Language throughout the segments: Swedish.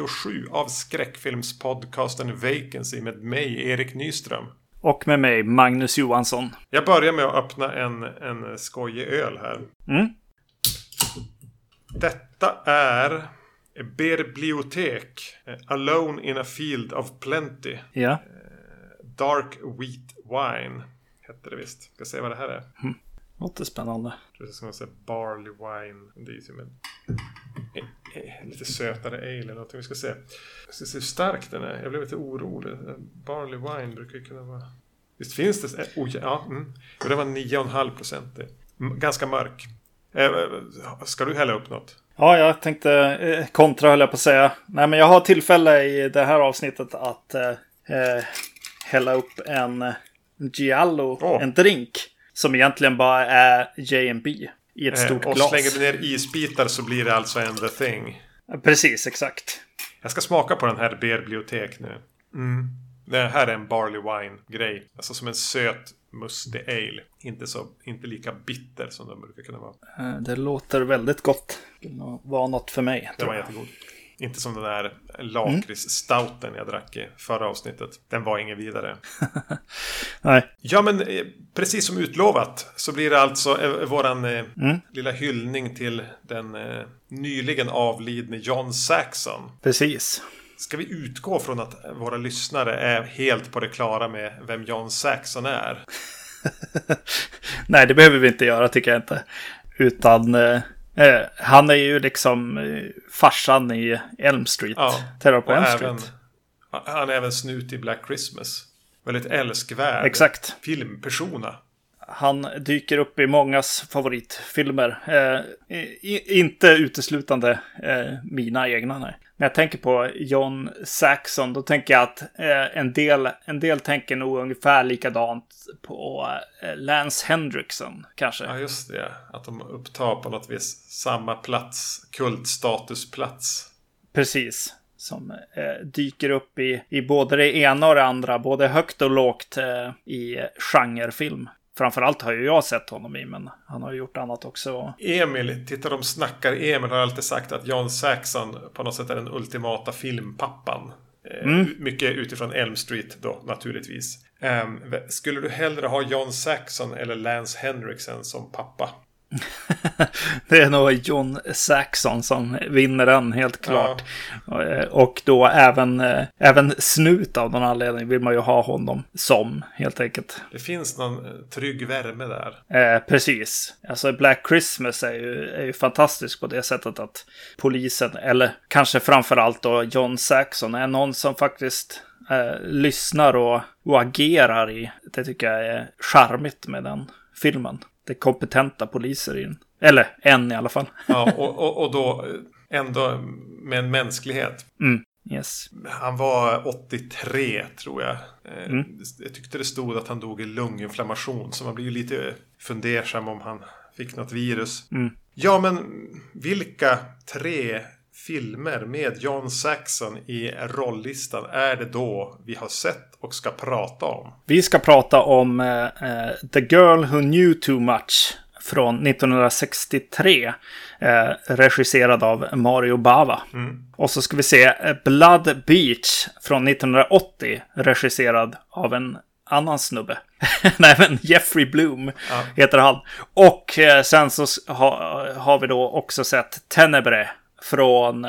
Välkommen till avsnitt 237 av skräckfilmspodcasten Vacancy med mig, Erik Nyström. Och med mig, Magnus Johansson. Jag börjar med att öppna en, en skojig öl här. Mm. Detta är Bibliotek. Alone in a field of plenty. Ja. Dark Wheat Wine. Hette det visst. Ska se vad det här är. Låter spännande. Ska vara så här Barley Wine. Det är ju som en eh, eh, lite sötare ale eller någonting. Vi ska se. Vi ska se hur stark den är. Jag blev lite orolig. Barley Wine brukar ju kunna vara... Visst finns det? Oh, ja, mm. Det var 9,5 procent. Ganska mörk. Eh, ska du hälla upp något? Ja, jag tänkte eh, kontra höll jag på att säga. Nej, men jag har tillfälle i det här avsnittet att eh, eh hälla upp en Giallo, Åh. en drink. Som egentligen bara är J&B i ett stort och glas. slänger du ner isbitar så blir det alltså en the thing. Precis, exakt. Jag ska smaka på den här bibliotek nu. Mm. Det här är en barley wine-grej. Alltså som en söt mustig ale. Inte, så, inte lika bitter som de brukar kunna vara. Eh, Det låter väldigt gott. Det vara något för mig. Den var jättegod. Inte som den där lakrits-stouten jag drack i förra avsnittet. Den var ingen vidare. Nej, Ja, men eh, precis som utlovat så blir det alltså eh, våran eh, lilla hyllning till den nyligen avlidne John Saxon. precis. Ska vi utgå från att våra lyssnare är helt på det klara med vem John Saxon är? Nej, det behöver vi inte göra tycker jag inte. Utan eh, han är ju liksom eh, farsan i Elm Street. Ja, Terror på Elm även, Street. han är även snut i Black Christmas. Väldigt älskvärd Exakt. filmpersona. Han dyker upp i mångas favoritfilmer. Eh, i, inte uteslutande eh, mina egna. Nej. När jag tänker på John Saxon, då tänker jag att eh, en, del, en del tänker nog ungefär likadant på eh, Lance Hendrickson, kanske. Ja, just det. Att de upptar på något vis samma plats, kultstatusplats. Precis. Som eh, dyker upp i, i både det ena och det andra, både högt och lågt eh, i genrefilm. Framförallt har ju jag sett honom i, men han har ju gjort annat också. Emil, titta de snackar. Emil har alltid sagt att John Saxon på något sätt är den ultimata filmpappan. Eh, Mycket utifrån Elm Street då, naturligtvis. Ehm, skulle du hellre ha John Saxon eller Lance Henriksen som pappa? Det är nog John Saxon som vinner den, helt klart. Eh, Och då även, eh, även Snut av någon anledning vill man ju ha honom som, helt enkelt. Det finns någon eh, trygg värme där. Eh, precis. Alltså Black Christmas är ju, är ju fantastisk på det sättet att polisen, eller kanske framförallt då John Saxon, är någon som faktiskt eh, lyssnar och, och agerar i. Det tycker jag är charmigt med den filmen. Det är kompetenta poliser i den. Eller en i alla fall. Ja, och, och, och då eh, ändå med en mänsklighet. Mm, yes. Han var 83 tror jag. Eh, Mm. Jag tyckte det stod att han dog i lunginflammation. Så man blir ju lite fundersam om han fick något virus. Mm. Ja, men vilka tre filmer med John Saxon i rolllistan är det då vi har sett och ska prata om? Vi ska prata om eh, eh, The Girl Who Knew Too Much från 1963. Eh, regisserad av Mario Bava. Och så ska vi se eh, Blood Beach från 1980. Regisserad av en annan snubbe. Nej, men Jeffrey Bloom heter han. Och eh, sen så ha, har vi då också sett Tenebre från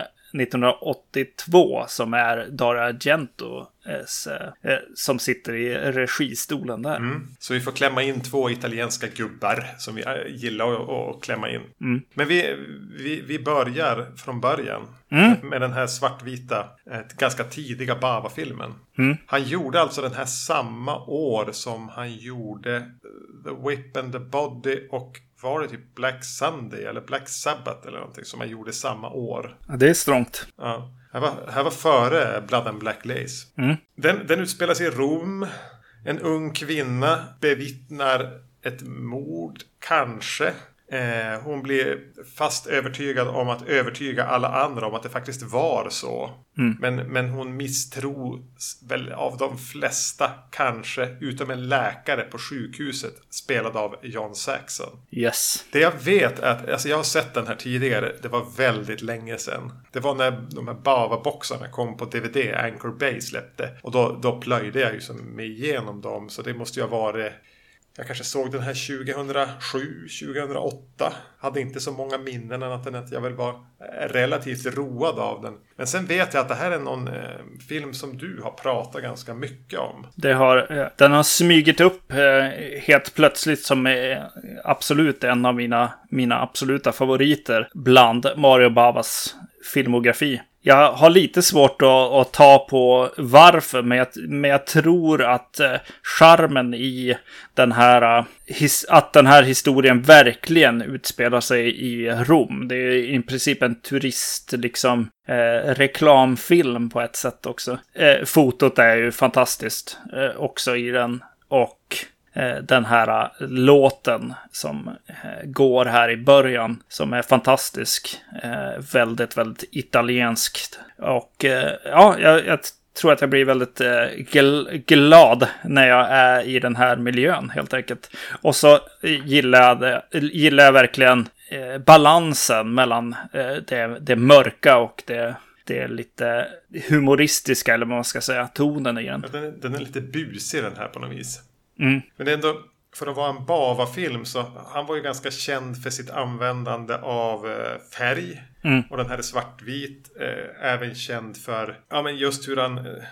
1982 som är Dario Argentos eh, som sitter i registolen där. Så vi får klämma in två italienska gubbar som vi eh, gillar att- klämma in. Men vi, vi, vi börjar från början. Med den här svartvita, eh, ganska tidiga Bava-filmen. Han gjorde alltså den här samma år som han gjorde eh, The Whip and the Body och var det typ Black Sunday eller Black Sabbath eller någonting som han gjorde samma år. Ja, det är strångt. Ja. Här var, här var före Blood and Black Lace. Den, den utspelar sig i Rom. En ung kvinna bevittnar ett mord, kanske. Eh, hon blir fast övertygad om att övertyga alla andra om att det faktiskt var så. Mm. Men, men hon misstros väl av de flesta, kanske, utom en läkare på sjukhuset spelad av John Saxon. Yes. Det jag vet är att, alltså jag har sett den här tidigare, det var väldigt länge sedan. Det var när de här Bava-boxarna kom på DVD, Anchor Bay släppte. Och då, då plöjde jag ju som mig igenom dem, så det måste ju ha varit jag kanske såg den här 2007, 2008. Hade inte så många minnen annat än att jag väl var eh, relativt road av den. Men sen vet jag att det här är någon eh, film som du har pratat ganska mycket om. Det har, eh, den har smygit upp eh, helt plötsligt som är absolut en av mina, mina absoluta favoriter bland Mario Bavas filmografi. Jag har lite svårt att, att, ta på varför, men jag, men jag tror att eh, charmen i den här, eh, his, att den här historien verkligen utspelar sig i Rom. Det är i princip en turist, liksom, eh, reklamfilm på ett sätt också. Eh, fotot är ju fantastiskt eh, också i den. Och Eh, den här eh, låten som eh, går här i början. Som är fantastisk. Väldigt, väldigt italienskt. Och ja, jag, jag tror att jag blir väldigt glad när jag är i den här miljön helt enkelt. Och så gillar jag, det, gillar jag verkligen balansen mellan det, det mörka och det det är lite humoristiska, eller vad man ska säga, tonen i den. Ja, den, är, den är lite busig den här på något vis. Mm. Men det är ändå, för att vara en Bava-film så han var ju ganska känd för sitt användande av eh, färg. Mm. Och den här är svartvit. Eh, även känd för ja, men just hur han eh,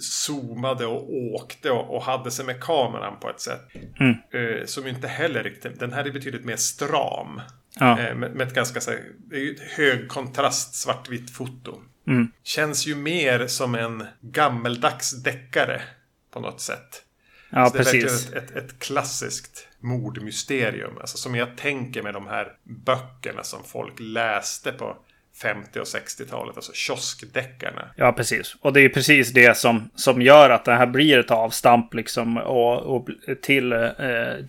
zoomade och åkte och, och, hade sig med kameran på ett sätt. Mm. Eh, som inte heller riktigt, den här är betydligt mer stram. Ja. Eh, med, med, ett ganska så det är ju ett hög kontrast svartvitt foto. Mm. Känns ju mer som en gammeldags deckare på något sätt. Ja, så precis. Det är verkligen ett, ett, ett klassiskt mordmysterium. Alltså som jag tänker med de här böckerna som folk läste på 50 och 60-talet, alltså kioskdeckarna. Ja, precis. Och det är precis det som, som gör att det här blir ett avstamp liksom och, och till eh,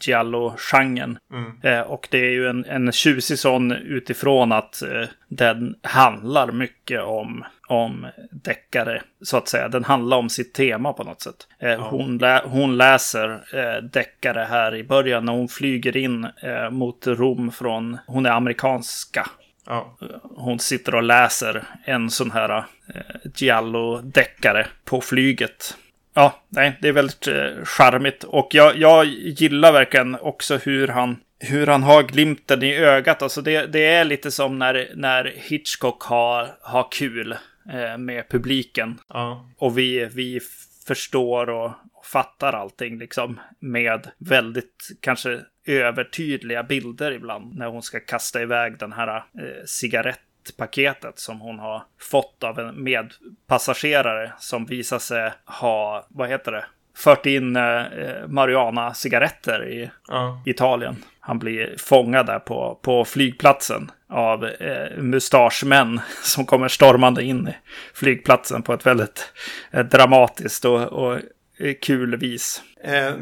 Giallo-genren. Mm. Eh, och det är ju en, en tjusig sån utifrån att eh, den handlar mycket om om deckare, så att säga. Den handlar om sitt tema på något sätt. Eh, hon, lä hon läser eh, deckare här i början när hon flyger in eh, mot Rom från, hon är amerikanska. Ja. Hon sitter och läser en sån här eh, Giallo-deckare på flyget. Ja, nej, det är väldigt eh, charmigt. Och jag, jag gillar verkligen också hur han hur han har glimten i ögat. Alltså det, det är lite som när, när Hitchcock har, har kul eh, med publiken. Ja. Och vi, vi förstår och, och fattar allting liksom med väldigt kanske övertydliga bilder ibland när hon ska kasta iväg den här eh, cigarettpaketet som hon har fått av en medpassagerare som visar sig ha, vad heter det, fört in eh, marijuana-cigaretter i ja. Italien. Han blir fångad där på, på flygplatsen av eh, mustaschmän som kommer stormande in i flygplatsen på ett väldigt eh, dramatiskt och, och eh, kul vis. Eh,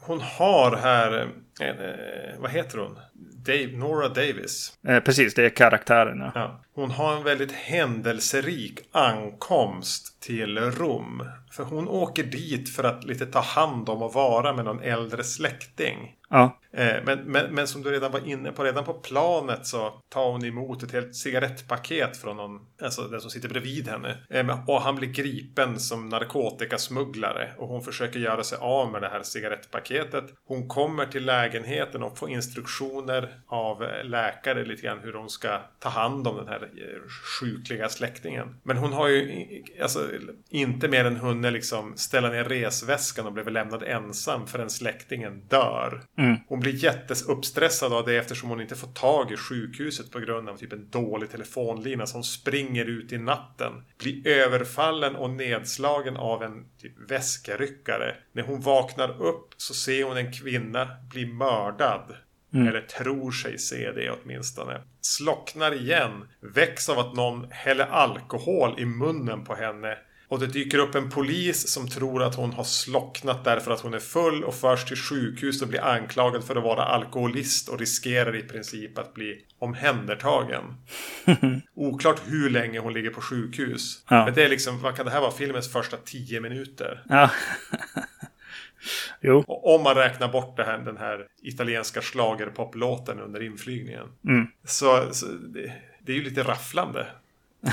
hon har här, eh, eh, vad heter hon? Dave, Nora Davis. precis, det är karaktären. Ja. ja. Hon har en väldigt händelserik ankomst till Rom. För hon åker dit för att lite ta hand om och vara med någon äldre släkting. Ja. Eh, men, men, men, som du redan var inne på, redan på planet så tar hon emot ett helt cigarettpaket från någon, alltså den som sitter bredvid henne. Eh, och han blir gripen som narkotikasmugglare och hon försöker göra sig av med det här cigarettpaketet. Hon kommer till lägenheten och får instruktioner av läkare lite grann hur hon ska ta hand om den här eh, sjukliga släktingen. Men hon har ju alltså, inte mer än hunnit liksom ställa ner resväskan och blev lämnad ensam förrän släktingen dör. Mm. Hon blir jätteuppstressad av det eftersom hon inte får tag i sjukhuset på grund av typ en dålig telefonlina. Så hon springer ut i natten. Blir överfallen och nedslagen av en typ väskaryckare. När hon vaknar upp så ser hon en kvinna bli mördad. Mm. Eller tror sig se det åtminstone. Slocknar igen. Väcks av att någon häller alkohol i munnen på henne. Och det dyker upp en polis som tror att hon har slocknat därför att hon är full och förs till sjukhus och blir anklagad för att vara alkoholist och riskerar i princip att bli omhändertagen. Oklart hur länge hon ligger på sjukhus. Ja. Men det är liksom, vad kan det här vara? Filmens första tio minuter. Ja. jo. Och om man räknar bort här, den här italienska schlagerpoplåten under inflygningen. Mm. Så, så det, det, är ju lite rafflande.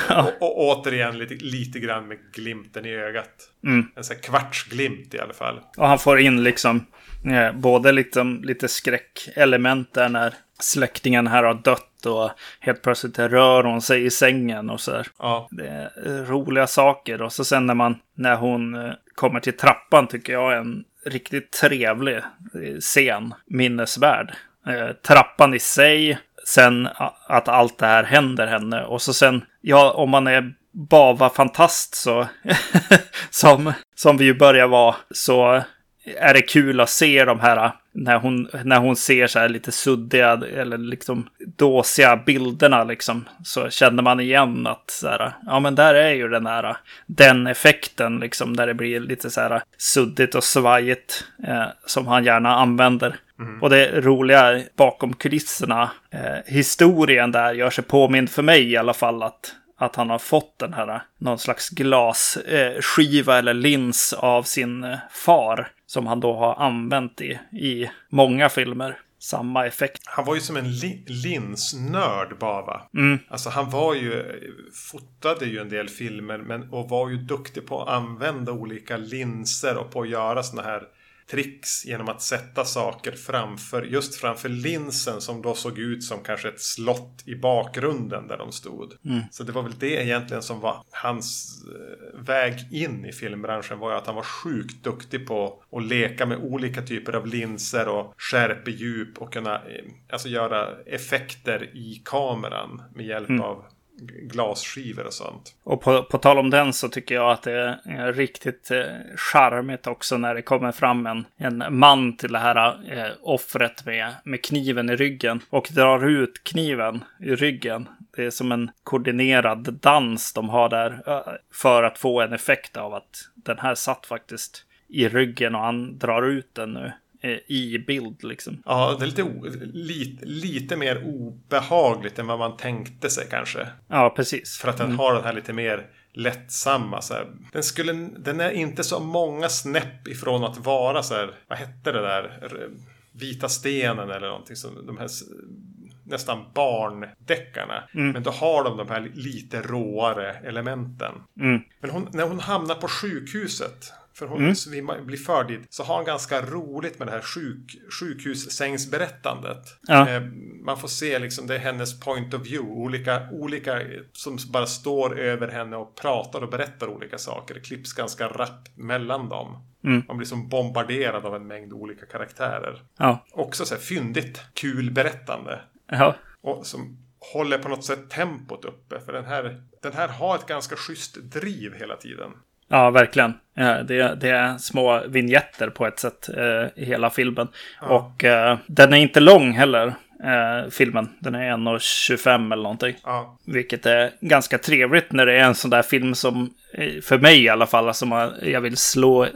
Och, och, återigen lite, lite grann med glimten i ögat. Mm. En sån här kvartsglimt i alla fall. Och han får in liksom eh, både liksom, lite skräckelement där när släktingen här har dött och helt plötsligt rör hon sig i sängen och så där. Ja. Det är roliga saker. Och så sen när man, när hon eh, kommer till trappan tycker jag är en riktigt trevlig eh, scen. Minnesvärd. Eh, trappan i sig, sen att allt det här händer henne. Och så sen, ja, om man är Bava-fantast så, som, som vi ju börjar vara, så är det kul att se de här när hon, när hon ser så här lite suddiga eller liksom dåsiga bilderna liksom. Så känner man igen att så här, ja men där är ju den här, den effekten liksom. Där det blir lite så här suddigt och svajigt eh, som han gärna använder. Mm. Och det roliga bakom kulisserna, eh, historien där gör sig påmind för mig i alla fall att att han har fått den här någon slags glasskiva eh, eller lins av sin eh, far som han då har använt i, i många filmer. Samma effekt. Han var ju som en li linsnörd Bava. Mm. Alltså han var ju, fotade ju en del filmer men, och var ju duktig på att använda olika linser och på att göra sådana här tricks genom att sätta saker framför, just framför linsen som då såg ut som kanske ett slott i bakgrunden där de stod. Mm. Så det var väl det egentligen som var hans eh, väg in i filmbranschen var ju att han var sjukt duktig på att leka med olika typer av linser och skärpedjup och kunna eh, alltså göra effekter i kameran med hjälp mm. av glasskivor och sånt. Och på, på tal om den så tycker jag att det är eh, riktigt eh, charmigt också när det kommer fram en, en man till det här eh, offret med, med kniven i ryggen och drar ut kniven i ryggen. Det är som en koordinerad dans de har där eh, för att få en effekt av att den här satt faktiskt i ryggen och han drar ut den nu. Eh, i bild liksom. Ja, det är lite, lite, lite mer obehagligt än vad man tänkte sig kanske. Ja, precis. För att den mm. har den här lite mer lättsamma. Så här. Den, skulle, den är inte så många snäpp ifrån att vara så här, vad hette det där, vita stenen eller någonting. som de här nästan barndeckarna. Mm. Men då har de de här lite råare elementen. Mm. Men hon, när hon hamnar på sjukhuset för hon mm. blir förd dit. Så har han ganska roligt med det här sjuk, sjukhussängsberättandet. Ja. Eh, man får se liksom, det är hennes point of view. Olika, olika som bara står över henne och pratar och berättar olika saker. Det klipps ganska rappt mellan dem. Mm. Man blir som bombarderad av en mängd olika karaktärer. Ja. Också så här fyndigt, kul berättande. Ja. Och som håller på något sätt tempot uppe. För den här, den här har ett ganska schysst driv hela tiden. Ja, verkligen. Det, det är små vignetter på ett sätt eh, i hela filmen. Ja. Och eh, den är inte lång heller, eh, filmen. Den är 1.25 eller någonting. Ja. Vilket är ganska trevligt när det är en sån där film som, eh, för mig i alla fall, som jag vill slå,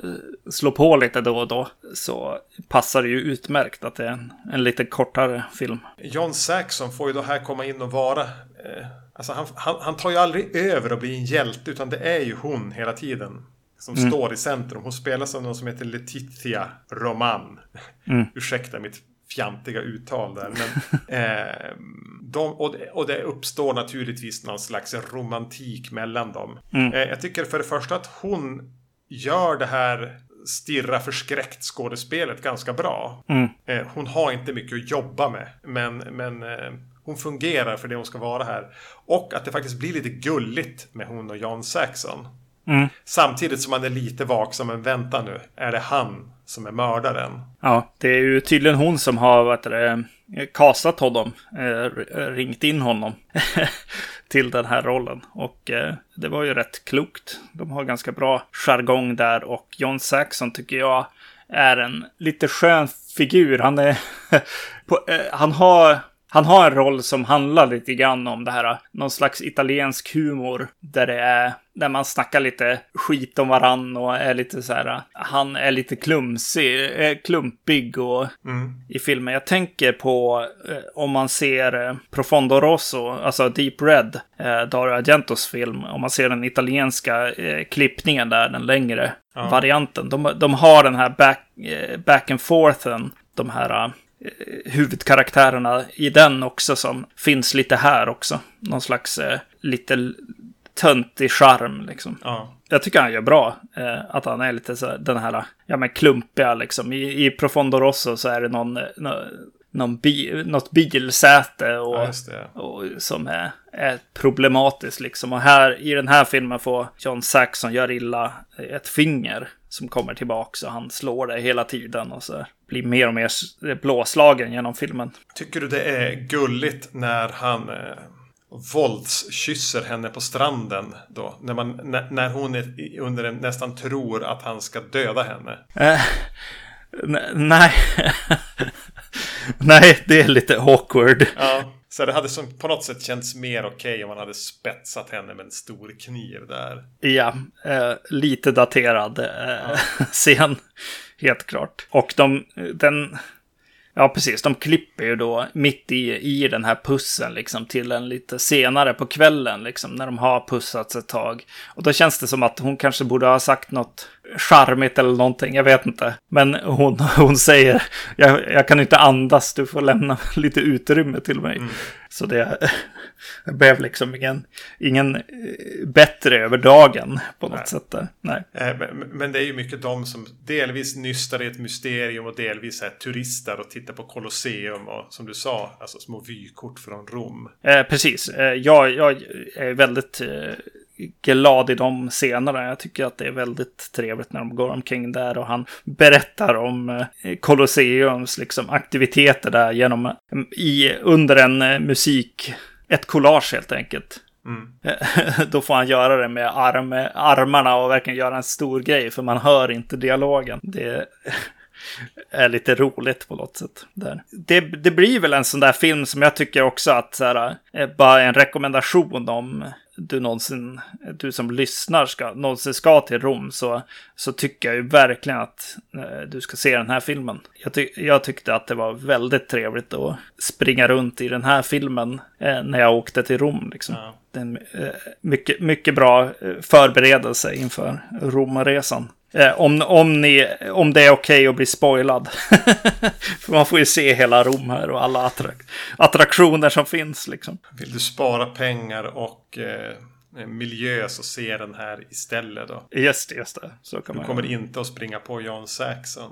slå på lite då och då. Så passar det ju utmärkt att det är en, en lite kortare film. John Saxon får ju då här komma in och vara eh, Alltså han, han, han, tar ju aldrig över och blir en hjälte utan det är ju hon hela tiden. Som mm. står i centrum. Hon spelas av någon som heter Letizia Roman. Mm. Ursäkta mitt fjantiga uttal där. Men, eh, de, och, det, och, det, uppstår naturligtvis någon slags romantik mellan dem. Mm. Eh, jag tycker för det första att hon gör det här stirra förskräckt skådespelet ganska bra. Mm. Eh, hon har inte mycket att jobba med. Men, men eh, hon fungerar för det hon ska vara här. Och att det faktiskt blir lite gulligt med hon och John Saxon. Mm. Samtidigt som man är lite vaksam, men vänta nu, är det han som är mördaren? Ja, det är ju tydligen hon som har vad det, kastat honom, eh, ringt in honom till den här rollen. Och eh, det var ju rätt klokt. De har ganska bra jargong där och John Saxon tycker jag är en lite skön figur. Han är... eh, han har Han har en roll som handlar lite grann om det här, någon slags italiensk humor där det är, där man snackar lite skit om varann och är lite så här, han är lite klumsig, klumpig och mm. i filmen. Jag tänker på eh, om man ser eh, Profondo Rosso, alltså Deep Red, eh, Dario Argentos film, om man ser den italienska eh, klippningen där, den längre ja. varianten. De, de har den här back, eh, back and forthen, de här eh, huvudkaraktärerna i den också som finns lite här också. Någon slags eh, lite töntig charm liksom. Ja. Jag tycker han gör bra. Eh, att han är lite så den här, ja men klumpiga liksom. I, i Profondo Rosso så är det någon, någon någon bi, något bilsäte och, ja, och som är, är, problematiskt liksom. Och här i den här filmen får John Saxon göra illa ett finger som kommer tillbaka och han slår det hela tiden och så blir mer och mer blåslagen genom filmen. Tycker du det är gulligt när han eh, våldskysser henne på stranden då? När, man, när, när hon är under en, nästan tror att han ska döda henne? Eh, nej. Nej, det är lite awkward. Ja, så det hade som på något sätt känts mer okej okay om man hade spetsat henne med en stor kniv där. Ja, eh, lite daterad eh, ja. scen. Helt klart. Och de, den, Ja, precis. De klipper ju då mitt i, i den här pussen liksom till en lite senare på kvällen liksom när de har pussats ett tag. Och då känns det som att hon kanske borde ha sagt något charmigt eller någonting, jag vet inte. Men hon, hon säger, jag, jag kan inte andas, du får lämna lite utrymme till mig. Mm. Så det, det blev liksom ingen, ingen eh, bättre över dagen på något Nej. sätt. Där. Nej. Eh, men det är ju mycket de som delvis nystar i ett mysterium och delvis är turister och tittar på Colosseum och som du sa, alltså små vykort från Rom. Eh, precis. Eh, jag, jag är väldigt eh, glad i de scenerna. Jag tycker att det är väldigt trevligt när de går omkring där och han berättar om eh, Colosseums liksom, aktiviteter där genom i, under en eh, musik, ett collage helt enkelt. Mm. Då får han göra det med arm, armarna och verkligen göra en stor grej för man hör inte dialogen. Det är lite roligt på något sätt. Där. Det, det blir väl en sån där film som jag tycker också att så här, bara en rekommendation om du någonsin, du som lyssnar ska, någonsin ska till Rom så, så tycker jag ju verkligen att eh, du ska se den här filmen. Jag, ty jag, tyckte att det var väldigt trevligt att springa runt i den här filmen eh, när jag åkte till Rom. Liksom. Ja. Det är en eh, mycket, mycket bra eh, förberedelse inför Romresan. Eh, om, om, ni, om det är okej okay att bli spoilad. För man får ju se hela Rom här och alla attrak attraktioner som finns. Liksom. Vill du spara pengar och eh, miljö så se den här istället då. Just det, just det. Så kan du man kommer göra. inte att springa på John Saxon.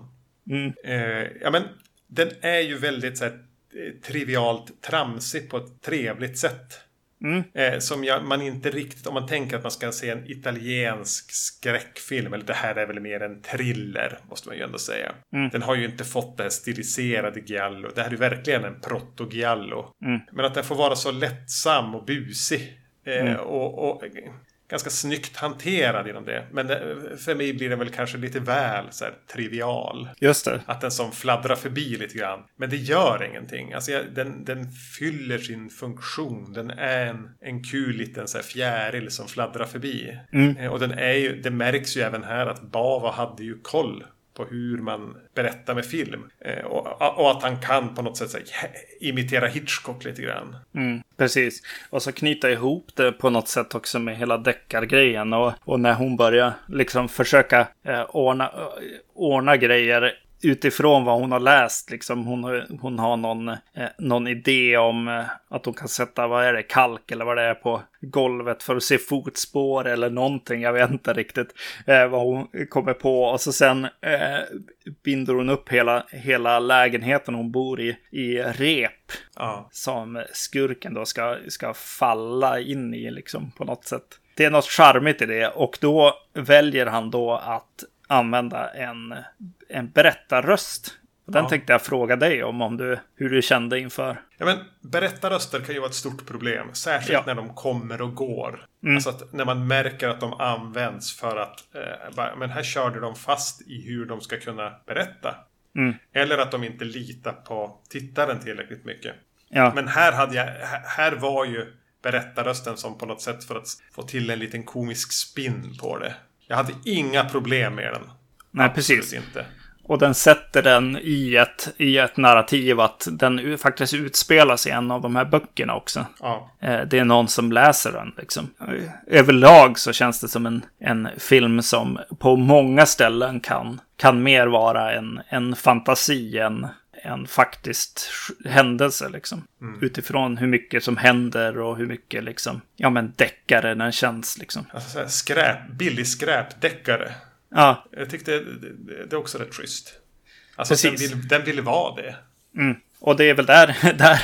Mm. Eh, ja, men den är ju väldigt så här, eh, trivialt tramsig på ett trevligt sätt. Mm. Eh, som jag, man inte riktigt, om man tänker att man ska se en italiensk skräckfilm, eller det här är väl mer en thriller, måste man ju ändå säga. Mm. Den har ju inte fått det här stiliserade giallo. Det här är ju verkligen en proto-giallo. Mm. Men att den får vara så lättsam och busig. Eh, mm. och, och ganska snyggt hanterad genom det. Men för mig blir den väl kanske lite väl så här, trivial. Just det. Att den som fladdrar förbi lite grann. Men det gör ingenting. Alltså, jag, den, den fyller sin funktion. Den är en, en kul liten så här, fjäril som fladdrar förbi. Mm. Eh, och den är ju, det märks ju även här att Bava hade ju koll på hur man berättar med film. Eh, och, och, att han kan på något sätt här, imitera Hitchcock lite grann. Mm, precis. Och så knyta ihop det på något sätt också med hela deckargrejen. Och, och när hon börjar liksom försöka eh, ordna, eh, ordna grejer utifrån vad hon har läst. Liksom, hon, hon har någon, eh, någon idé om eh, att hon kan sätta, vad är det, kalk eller vad det är på golvet för att se fotspår eller någonting. Jag vet inte riktigt eh, vad hon kommer på. Och så sen eh, binder hon upp hela, hela lägenheten hon bor i i rep. Ja. Som skurken då ska, ska falla in i liksom på något sätt. Det är något charmigt i det och då väljer han då att använda en, en berättarröst. Den ja. tänkte jag fråga dig om, om du, hur du kände inför. Ja, men berättarröster kan ju vara ett stort problem. Särskilt ja. när de kommer och går. Mm. Alltså att när man märker att de används för att eh, men här körde de fast i hur de ska kunna berätta. Mm. Eller att de inte litar på tittaren tillräckligt mycket. Ja. Men här hade jag, här var ju berättarrösten som på något sätt för att få till en liten komisk spin på det. Jag hade inga problem med den. Nej, Absolut precis. inte. Och den sätter den i ett, i ett narrativ att den faktiskt utspelas i en av de här böckerna också. Ja. Eh, det är någon som läser den liksom. Överlag så känns det som en, en film som på många ställen kan, kan mer vara en, en fantasi än en faktiskt händelse liksom. Mm. Utifrån hur mycket som händer och hur mycket liksom, ja men deckare den känns liksom. Alltså skräp, billig skräpdeckare. Ja. Jag tyckte det, det, är också rätt schysst. Alltså Precis. den vill, den vill vara det. Mm. Och det är väl där, där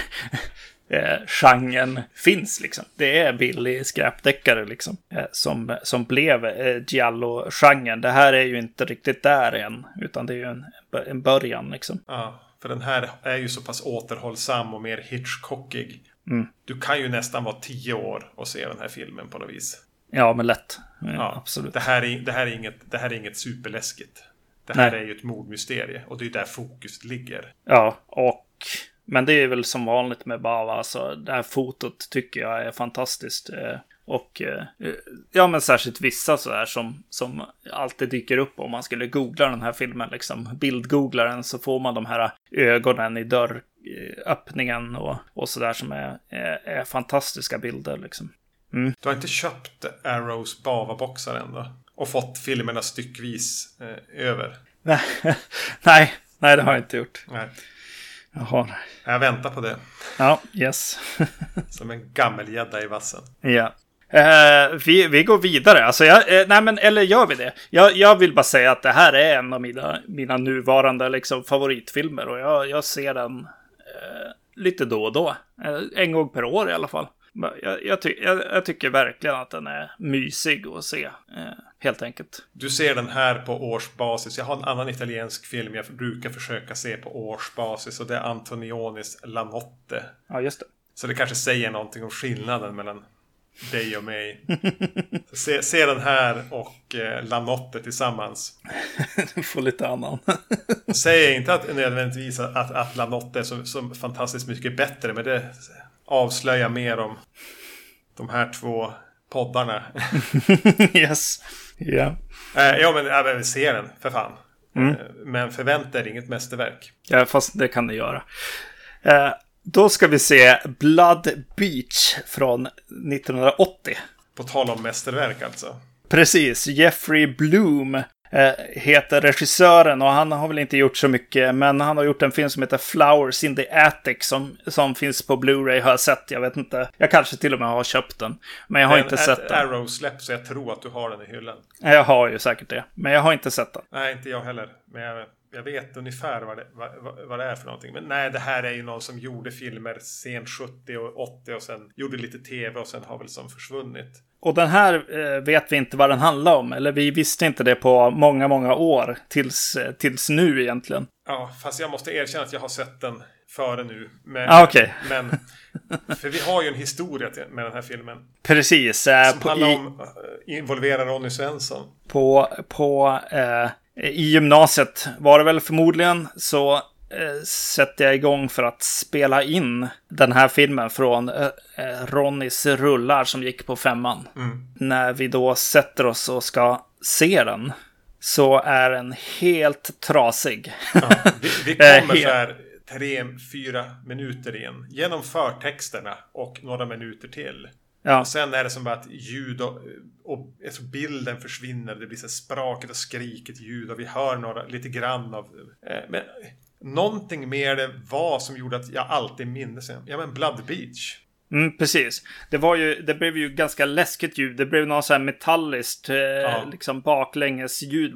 eh, genren finns liksom. Det är billig skräpdeckare liksom. Eh, som, som blev eh, Giallo-genren. Det här är ju inte riktigt där än. Utan det är ju en, en början liksom. Ja, för den här är ju så pass återhållsam och mer Hitchcockig. Mm. Du kan ju nästan vara tio år och se den här filmen på något vis. Ja, men lätt. Ja, absolut. Det här, är, det, här är inget, det här är inget superläskigt. Det här Nej. är ju ett mordmysterie och det är där fokus ligger. Ja, och men det är väl som vanligt med Bava. Alltså, det här fotot tycker jag är fantastiskt. Eh, och eh, ja, men särskilt vissa så här som, som alltid dyker upp om man skulle googla den här filmen. Liksom bildgoogla den så får man de här ögonen i dörröppningen och, och så där som är, är, är fantastiska bilder. Liksom. Mm. Du har inte köpt Arrows Bava-boxar än då? Och fått filmerna styckvis eh, över? nej, nej, det har jag inte gjort. Nej. Jaha. Jag väntar på det. Ja, yes. Som en gammelgädda i vassen. Ja. Eh, vi, vi går vidare. Alltså jag, eh, nej men, eller gör vi det? Jag, jag vill bara säga att det här är en av mina, mina nuvarande liksom, favoritfilmer. Och jag, jag ser den eh, lite då och då. Eh, en gång per år i alla fall. Jag, jag, ty jag, tycker verkligen att den är mysig att se, eh, helt enkelt. Du ser den här på årsbasis. Jag har en annan italiensk film jag brukar försöka se på årsbasis och det är Antonionis La Notte. Ja, just det. Så det kanske säger någonting om skillnaden mellan dig och mig. se, se den här och eh, La Notte tillsammans. du får lite annan. Säger inte att nödvändigtvis att, att La Notte är så, så fantastiskt mycket bättre, men det avslöja mer om de här två poddarna. yes. Ja. Yeah. ja, men vi ser den, för fan. Mm. Eh, men förvänta er inget mästerverk. Ja, fast det kan ni göra. Eh, då ska vi se Blood Beach från 1980. På tal om mästerverk alltså. Precis, Jeffrey Bloom Eh, heter regissören och han har väl inte gjort så mycket, men han har gjort en film som heter Flowers in the Attic som, som finns på Blu-ray har jag sett. Jag vet inte, jag kanske till och med har köpt den. Men jag har men inte sett den. Arrow släpp så jag tror att du har den i hyllan. Jag har ju säkert det, men jag har inte sett den. Nej, inte jag heller. Men jag, jag vet ungefär vad det, vad, vad det är för någonting. Men nej, det här är ju någon som gjorde filmer sent 70 och 80 och sen gjorde lite tv och sen har väl som försvunnit. Och den här eh, vet vi inte vad den handlar om. Eller vi visste inte det på många, många år. Tills, eh, tills nu egentligen. Ja, fast jag måste erkänna att jag har sett den före nu. Men, ah, okay. men för vi har ju en historia med den här filmen. Precis. Eh, som på, handlar i, om, uh, involverar Ronny Svensson. På, på eh, i gymnasiet var det väl förmodligen så Eh, sätter jag igång för att spela in den här filmen från eh, eh, Ronnys rullar som gick på femman. Mm. När vi då sätter oss och ska se den så är den helt trasig. Ja, vi, vi kommer så här tre, fyra minuter in genom förtexterna och några minuter till. Ja. Och sen är det som bara att ljud och, och alltså bilden försvinner. Det blir så sprakigt och skrikigt ljud och vi hör några, lite grann av... Eh, men någonting mer det var som gjorde att jag alltid minns Ja men Blood Beach. Mm, precis. Det, var ju, det blev ju ganska läskigt ljud. Det blev något så här metalliskt, eh, ja. liksom baklänges ljud.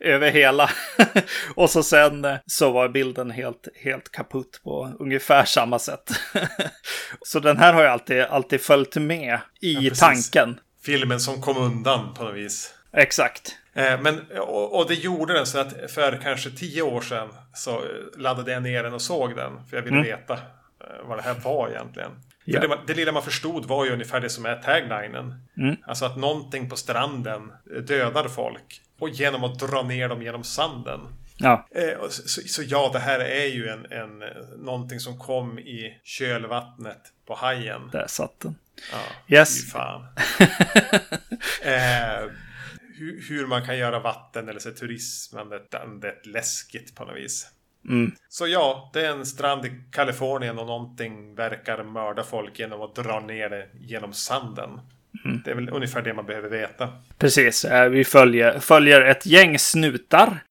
Över hela. och så sen eh, så var bilden helt, helt kaputt på ungefär samma sätt. så den här har jag alltid, alltid följt med i ja, tanken. Filmen som kom undan på något vis. Exakt. Eh, men, och, och, det gjorde den så att för kanske tio år sedan så laddade jag ner den och såg den. För jag ville mm. veta eh, vad det här var egentligen. Ja. Det, det, lilla man förstod var ju ungefär det som är taglinen. Mm. Alltså att någonting på stranden dödar folk. Och genom att dra ner dem genom sanden. Ja. Eh, så, så, ja, det här är ju en, en, någonting som kom i kölvattnet på hajen. Där satt den. Ja, yes. fan. eh, hur, hur, man kan göra vatten eller så turismandet läskigt på något vis. Mm. Så ja, det är en strand i Kalifornien och någonting verkar mörda folk genom att dra ner det genom sanden. Mm. Det är väl ungefär det man behöver veta. Precis. Eh, vi följer, följer ett gäng snutar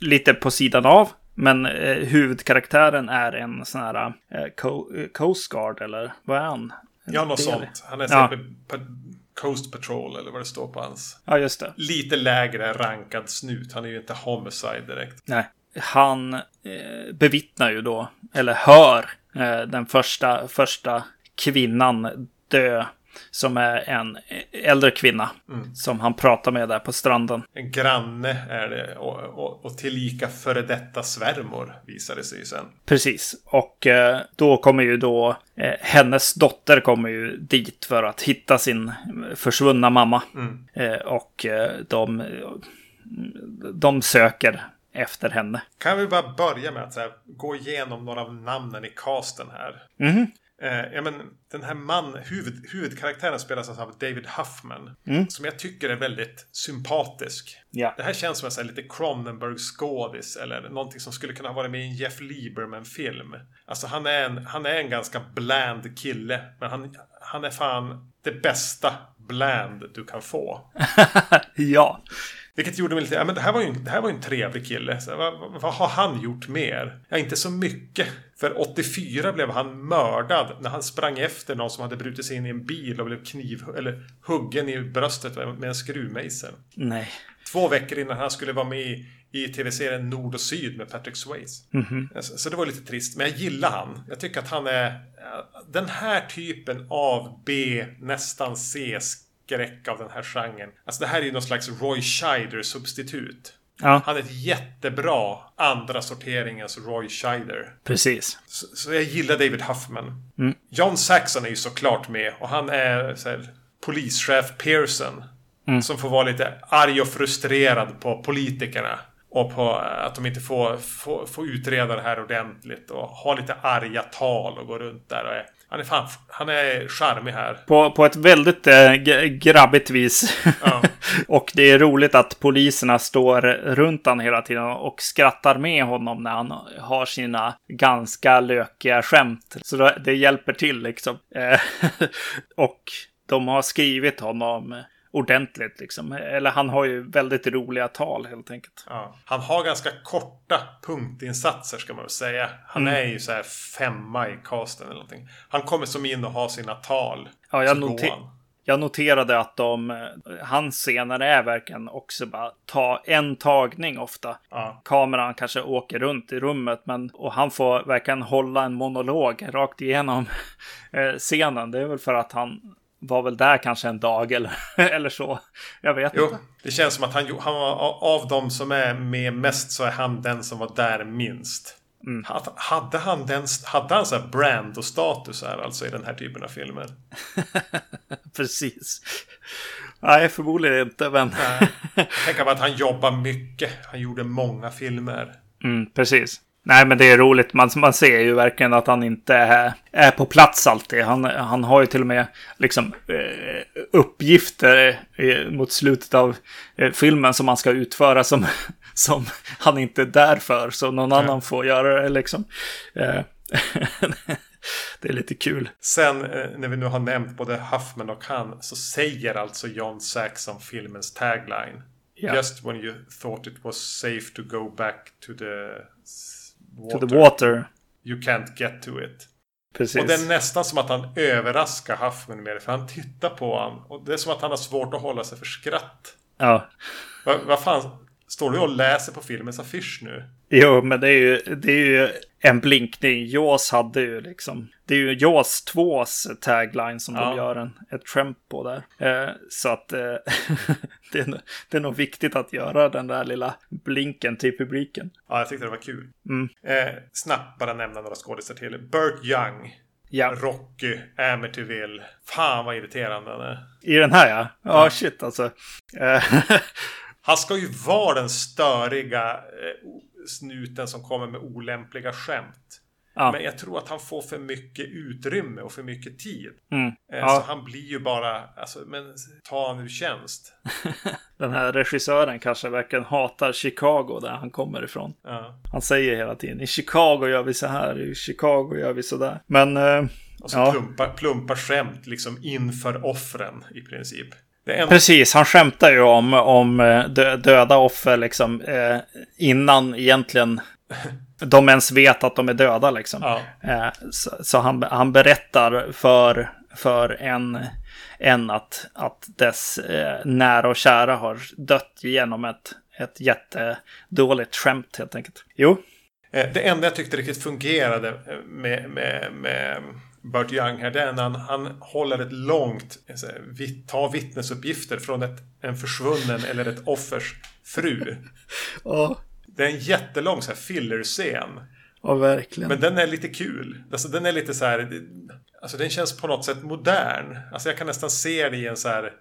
lite på sidan av. Men eh, huvudkaraktären är en sån här eh, eh, Coast Guard eller vad är han? Ja, något sånt. Han är ja. Coast Patrol eller vad det står på hans. Ja, just det. Lite lägre rankad snut. Han är ju inte homicide direkt. Nej. Han eh, bevittnar ju då, eller hör, eh, den första, första kvinnan dö som är en äldre kvinna mm. som han pratar med där på stranden. En granne är det och, och, och tillika före detta svärmor visade sig sen. Precis, och eh, då kommer ju då eh, hennes dotter kommer ju dit för att hitta sin försvunna mamma. Mm. Eh, och eh, de, de söker efter henne. Kan vi bara börja med att här, gå igenom några av namnen i casten här. Mm. Eh, ja, men, den här man, huvud, huvudkaraktären spelas alltså av David Huffman. Mm. Som jag tycker är väldigt sympatisk. Ja. Det här känns som en sån lite Cronenberg-skådis. Eller någonting som skulle kunna ha varit med i en Jeff Lieberman-film. Alltså han är, en, han är en ganska bland kille. Men han, han är fan det bästa bland du kan få. ja. Vilket gjorde mig lite, ja men det här var ju, det här var ju en trevlig kille. Så, vad, vad, har han gjort mer? Ja, inte så mycket. För 84 blev han mördad när han sprang efter någon som hade brutit sig in i en bil och blev kniv eller huggen i bröstet med en skruvmejsel. Nej. Två veckor innan han skulle vara med i, i tv-serien Nord och Syd med Patrick Swayze. Mm -hmm. så, så, det var lite trist. Men jag gillar han. Jag tycker att han är den här typen av B, nästan C skräck av den här genren. Alltså det här är ju någon slags Roy Scheider-substitut. Ja. Han är ett jättebra andra sorteringens Roy Scheider. Precis. Så, så, jag gillar David Huffman. Mm. John Saxon är ju såklart med och han är så här, polischef Pearson. Mm. Som får vara lite arg och frustrerad på politikerna. Och på att de inte får, får, får utreda det här ordentligt. Och ha lite arga tal och gå runt där och är han är fan, han är charmig här. På, på ett väldigt äh, grabbigt vis. Ja. och det är roligt att poliserna står runt honom hela tiden och skrattar med honom när han har sina ganska lökiga skämt. Så det, det hjälper till liksom. Eh, och de har skrivit honom ordentligt liksom. Eller han har ju väldigt roliga tal helt enkelt. Ja. Han har ganska korta punktinsatser ska man väl säga. Han mm. är ju så här femma i casten eller någonting. Han kommer som in och har sina tal. Ja, jag, noter jag noterade att de, eh, hans scener är verkligen också bara ta en tagning ofta. Ja. Kameran kanske åker runt i rummet men, och han får verkligen hålla en monolog rakt igenom eh, scenen. Det är väl för att han var väl där kanske en dag eller, eller så. Jag vet jo, inte. Det känns som att han, han var, av de som är med mest så är han den som var där minst. Mm. Hade han den, hade han så här brand och status här alltså i den här typen av filmer? Precis. Nej, förmodligen inte, men... Tänk på att han jobbar mycket. Han gjorde många filmer. Mm, precis. Nej, men det är roligt. Man, man ser ju verkligen att han inte är, är på plats alltid. Han, han har ju till och med liksom, eh, uppgifter eh, mot slutet av eh, filmen som han ska utföra som, som han inte är där för. Så någon ja. annan får göra det liksom. Det är lite kul. Sen när vi nu har nämnt både Huffman och han så säger alltså John Saxon filmens tagline. Yeah. Just when you thought it was safe to go back to the water. To the water. You can't get to it. Precis. Och det är nästan som att han överraskar Huffman med det. För han tittar på honom. Och det är som att han har svårt att hålla sig för skratt. Ja. Vad va fan? Står du och läser på filmens affisch nu? Jo, men det är ju, det är ju en blinkning. Jaws hade ju liksom. Det är ju Jaws 2s tagline som ja. de gör en, ett skämt på där. Eh, så att eh, det, är, det är nog viktigt att göra den där lilla blinken till publiken. Ja, jag tyckte det var kul. Mm. Eh, snabbt bara nämna några skådespelare till. Burt Young. Ja. Rocky, Amityville. Fan vad irriterande han är. I den här ja. Ja, oh, shit alltså. Han ska ju vara den störiga, eh, snuten som kommer med olämpliga skämt. Ja. Men jag tror att han får för mycket utrymme och för mycket tid. Mm. Eh, ja. Så han blir ju bara, alltså, men ta han ur tjänst. Den här regissören kanske verkligen hatar Chicago där han kommer ifrån. Ja. Han säger hela tiden, i Chicago gör vi så här, i Chicago gör vi så där. Men... Eh, och så ja. plumpa, plumpa skämt liksom inför offren i princip. En... Precis, han skämtar ju om, om eh, döda offer liksom eh, innan egentligen de ens vet att de är döda liksom. Ja. Eh, så, så han, han berättar för, för en, en att, att dess eh, nära och kära har dött genom ett, ett jättedåligt skämt helt enkelt. Jo. Eh, det enda jag tyckte riktigt fungerade med, med, med Burt Young här, det är när han, han håller ett långt, tar vittnesuppgifter från ett, en försvunnen eller ett offers fru. Ja. Det är en jättelång så här filler-scen. Ja, verkligen. Men den är lite kul. Alltså den är lite så här... Alltså den känns på något sätt modern. Alltså jag kan nästan se det i en så här...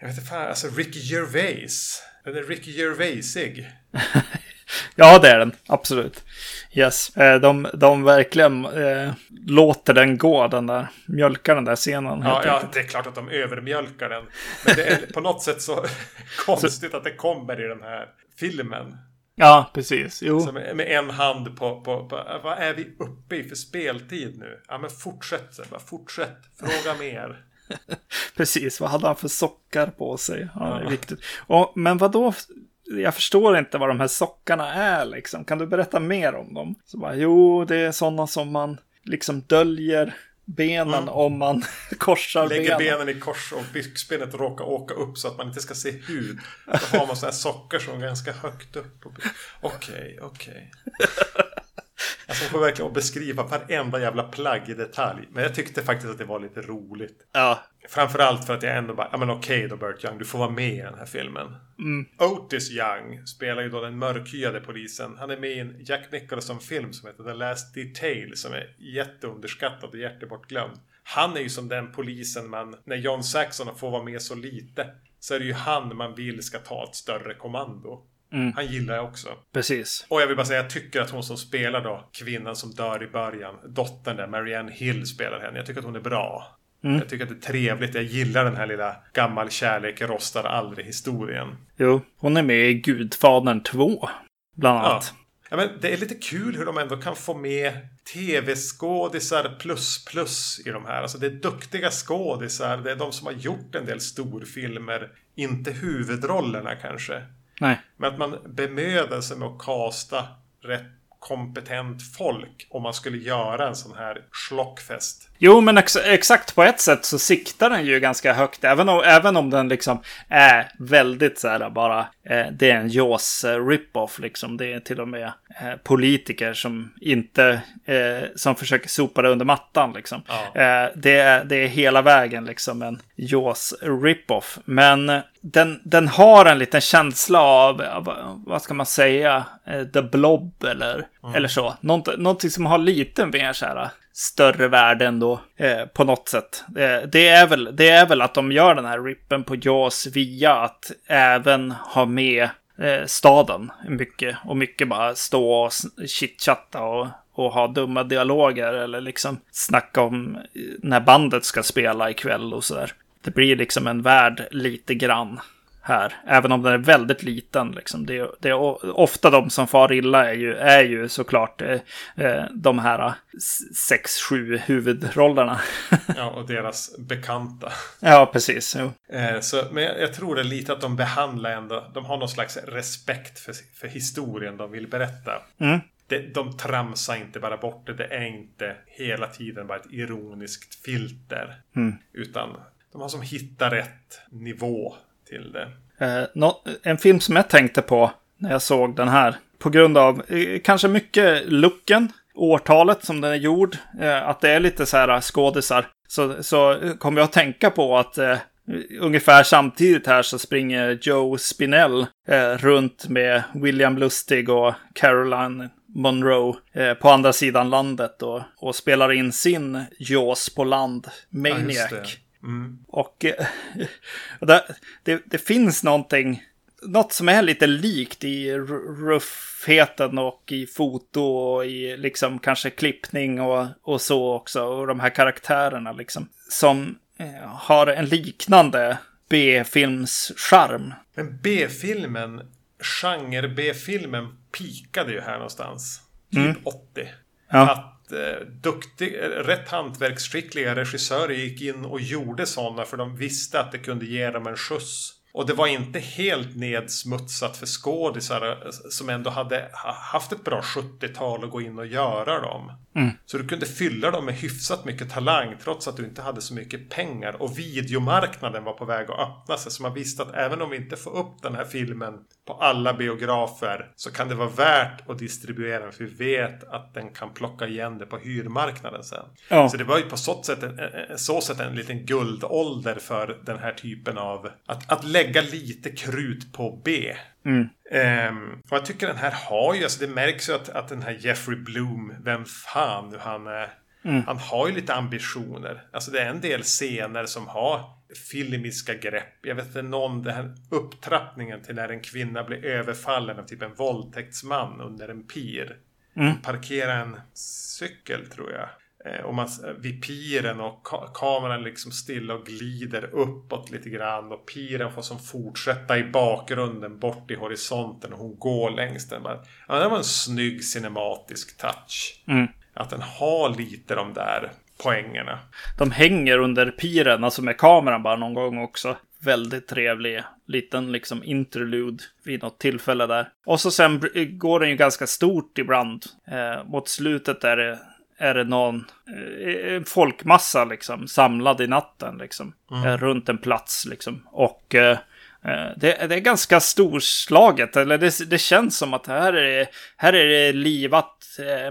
Jag vet inte fan, alltså Ricky Gervais. Den är Ricky Gervaisig. ja, det är den. Absolut. Yes. Eh, de, de verkligen eh, låter den gå, den där. Mjölkar den där scenen. Ja, ja, det är klart att de övermjölkar den. Men det är på något sätt så konstigt att det kommer i den här filmen. Ja, precis. Jo. Med, med, en hand på, på, på, vad är vi uppe i för speltid nu? Ja, men fortsätt. Bara fortsätt. Fråga mer. precis, vad hade han för sockar på sig? Ja, det är viktigt. Och, men vad då? Jag förstår inte vad de här sockarna är liksom. Kan du berätta mer om dem? Så bara, jo, det är sådana som man liksom döljer benen mm. om man korsar Lägger benen. benen i kors och byxbenet råkar åka upp så att man inte ska se hud. Då har man sådana här sockor som är ganska högt upp. Okej, okej. Okay, okay. Alltså man får verkligen beskriva varenda jävla plagg i detalj. Men jag tyckte faktiskt att det var lite roligt. Ja. Framförallt för att jag ändå bara, ja men okej då Burt Young, du får vara med i den här filmen. Mm. Otis Young spelar ju då den mörkhyade polisen. Han är med i en Jack Nicholson-film som heter The Last Detail som är jätteunderskattad och jättebortglömd. Han är ju som den polisen man, när John Saxon får vara med så lite, så är det ju han man vill ska ta ett större kommando. Mm. Han gillar jag också. Precis. Och jag vill bara säga, jag tycker att hon som spelar då, kvinnan som dör i början, dottern där, Marianne Hill spelar henne. Jag tycker att hon är bra. Mm. Jag tycker att det är trevligt. Jag gillar den här lilla gammal kärlek rostar aldrig historien. Jo, hon är med i Gudfadern 2. Bland annat. Ja. ja. men det är lite kul hur de ändå kan få med tv-skådisar plus plus i de här. Alltså det är duktiga skådisar. Det är de som har gjort en del storfilmer. Inte huvudrollerna kanske. Nej. Men att man bemödar sig med att kasta rätt kompetent folk om man skulle göra en sån här schlockfest. Jo, men ex exakt på ett sätt så siktar den ju ganska högt. Även om, även om den liksom är väldigt så här bara. Eh, det är en Jaws eh, rip-off liksom. Det är till och med eh, politiker som inte. Eh, som försöker sopa det under mattan liksom. Ja. Eh, det, är, det är hela vägen liksom en Jaws rip-off. Men den, den har en liten känsla av, vad ska man säga, eh, The Blob eller, mm. eller så. Något, någonting som har lite mer så här större värde ändå eh, på något sätt. Eh, det, är väl, det är väl att de gör den här rippen på Jaws via att även ha med eh, staden mycket. Och mycket bara stå och chitchatta och, och ha dumma dialoger eller liksom snacka om eh, när bandet ska spela ikväll och sådär. Det blir liksom en värld lite grann här. Även om den är väldigt liten. Liksom. Det, är, det är ofta de som far illa är ju, är ju såklart eh, eh de här eh, sex, sju huvudrollerna. ja, och deras bekanta. Ja, precis. Eh, så, men jag, jag, tror det är lite att de behandlar ändå, de har någon slags respekt för, för historien de vill berätta. Mm. De, de tramsar inte bara bort det, det är inte hela tiden bara ett ironiskt filter. Mm. Utan de har som hittat rätt nivå till det. Eh, en film som jag tänkte på när jag såg den här. På grund av eh, kanske mycket looken, årtalet som den är gjord. Eh, att det är lite så här skådisar. Så, så kommer jag att tänka på att eh, ungefär samtidigt här så springer Joe Spinell eh, runt med William Lustig och Caroline Monroe eh, på andra sidan landet och, och spelar in sin Jaws på land, Maniac. Ja, Mm. Och eh, det, det, det, finns någonting något som är lite likt i ruffheten och i foto och i liksom kanske klippning och, och så också. Och de här karaktärerna liksom. Som eh, har en liknande B-films-charm. Men B-filmen, genre B-filmen, pikade ju här någonstans. Typ mm. 80. Ja. Eh, duktig, eh, rätt hantverksskickliga regissörer gick in och gjorde sådana för de visste att det kunde ge dem en skjuts. Och det var inte helt nedsmutsat för skådisar eh, som ändå hade haft ett bra 70-tal att gå in och göra dem. Mm. Så du kunde fylla dem med hyfsat mycket talang trots att du inte hade så mycket pengar. Och videomarknaden var på väg att öppna sig. Så man visste att även om vi inte får upp den här filmen på alla biografer så kan det vara värt att distribuera den. För vi vet att den kan plocka igen det på hyrmarknaden sen. Ja. Så det var ju på så sätt en, så sätt en liten guldålder för den här typen av... Att, att lägga lite krut på B. Mm. Um, och jag tycker den här har ju, alltså det märks ju att, att den här Jeffrey Bloom, vem fan nu han är. Mm. Han har ju lite ambitioner. Alltså det är en del scener som har filmiska grepp. Jag vet inte någon, den här upptrappningen till när en kvinna blir överfallen av typ en våldtäktsman under en pir. Mm. Parkera en cykel tror jag. Eh, och man, vid piren och ka kameran liksom stilla och glider uppåt lite grann. Och piren får som fortsätta i bakgrunden bort i horisonten och hon går längs den. Ja, det var en snygg cinematisk touch. Mm. Att den har lite de där poängerna. De hänger under piren, alltså med kameran bara någon gång också. Väldigt trevlig liten liksom interlude vid något tillfälle där. Och så sen går den ju ganska stort ibland. Eh, mot slutet är det är det någon eh, en folkmassa liksom samlad i natten liksom. Mm. Eh, runt en plats liksom. Och eh, eh, det, det, är ganska storslaget. Eller det, det, känns som att här är det, här är det livat.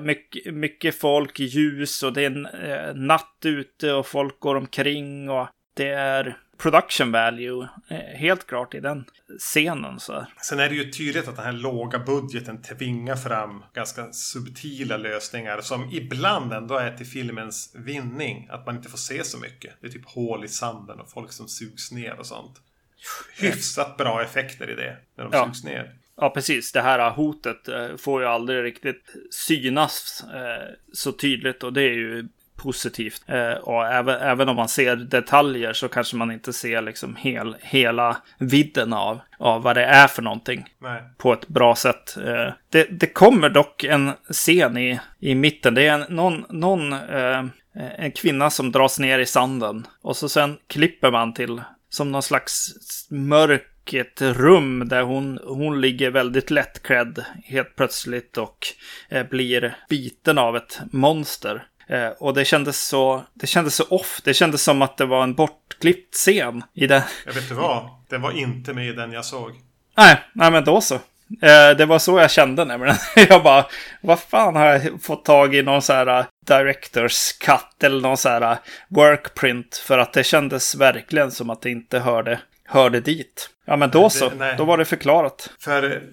Mycket, mycket folk, ljus och det är natt ute och folk går omkring. Och det är production value helt klart i den scenen. Så. Sen är det ju tydligt att den här låga budgeten tvingar fram ganska subtila lösningar som ibland ändå är till filmens vinning. Att man inte får se så mycket. Det är typ hål i sanden och folk som sugs ner och sånt. Hyfsat bra effekter i det när de ja. sugs ner. Ja, precis. Det här hotet eh, får ju aldrig riktigt synas eh, så tydligt och det är ju positivt. Eh, och även, även om man ser detaljer så kanske man inte ser liksom hel, hela vidden av, av vad det är för någonting. Nej. På ett bra sätt. Eh, det, det kommer dock en scen i, i mitten. Det är en, någon, någon eh, en kvinna som dras ner i sanden. Och så sen klipper man till som någon slags mörk ett rum där hon, hon ligger väldigt lättklädd helt plötsligt och eh, blir biten av ett monster. Eh, och det kändes, så, det kändes så off. Det kändes som att det var en bortklippt scen i den. Jag vet inte vad. Den var inte med i den jag såg. Nej, nej men då så. Eh, det var så jag kände nämligen. Jag bara, vad fan har jag fått tag i någon så här uh, Directors Cut eller någon så här uh, Workprint? För att det kändes verkligen som att det inte hörde, hörde dit. Ja men då så, det, då var det förklarat. För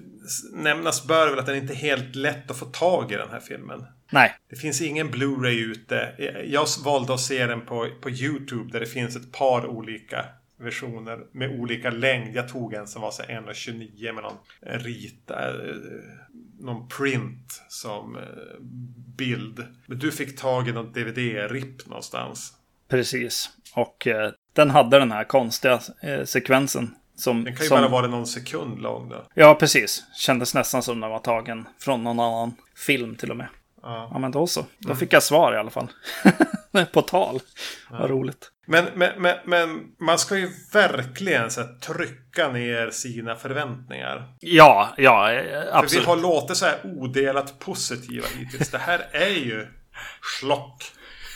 nämnas bör väl att det inte är helt lätt att få tag i den här filmen. Nej. Det finns ingen Blu-ray ute. Jag valde att se den på, på YouTube där det finns ett par olika versioner med olika längd. Jag tog en som var 1,29 med någon rita, eh, någon print som eh, bild. Men du fick tag i någon DVD-ripp någonstans. Precis. Och eh, den hade den här konstiga eh, sekvensen. Som, den kan ju som... bara vara någon sekund lång då. Ja, precis. Kändes nästan som den var tagen från någon annan film till och med. Ja. ja, men då så. Då mm. fick jag svar i alla fall. På tal. Ja. Vad roligt. Men, men, men, men, man ska ju verkligen så här, trycka ner sina förväntningar. Ja, ja, absolut. För vi har låtit så här odelat positiva hittills. Det här är ju schlock.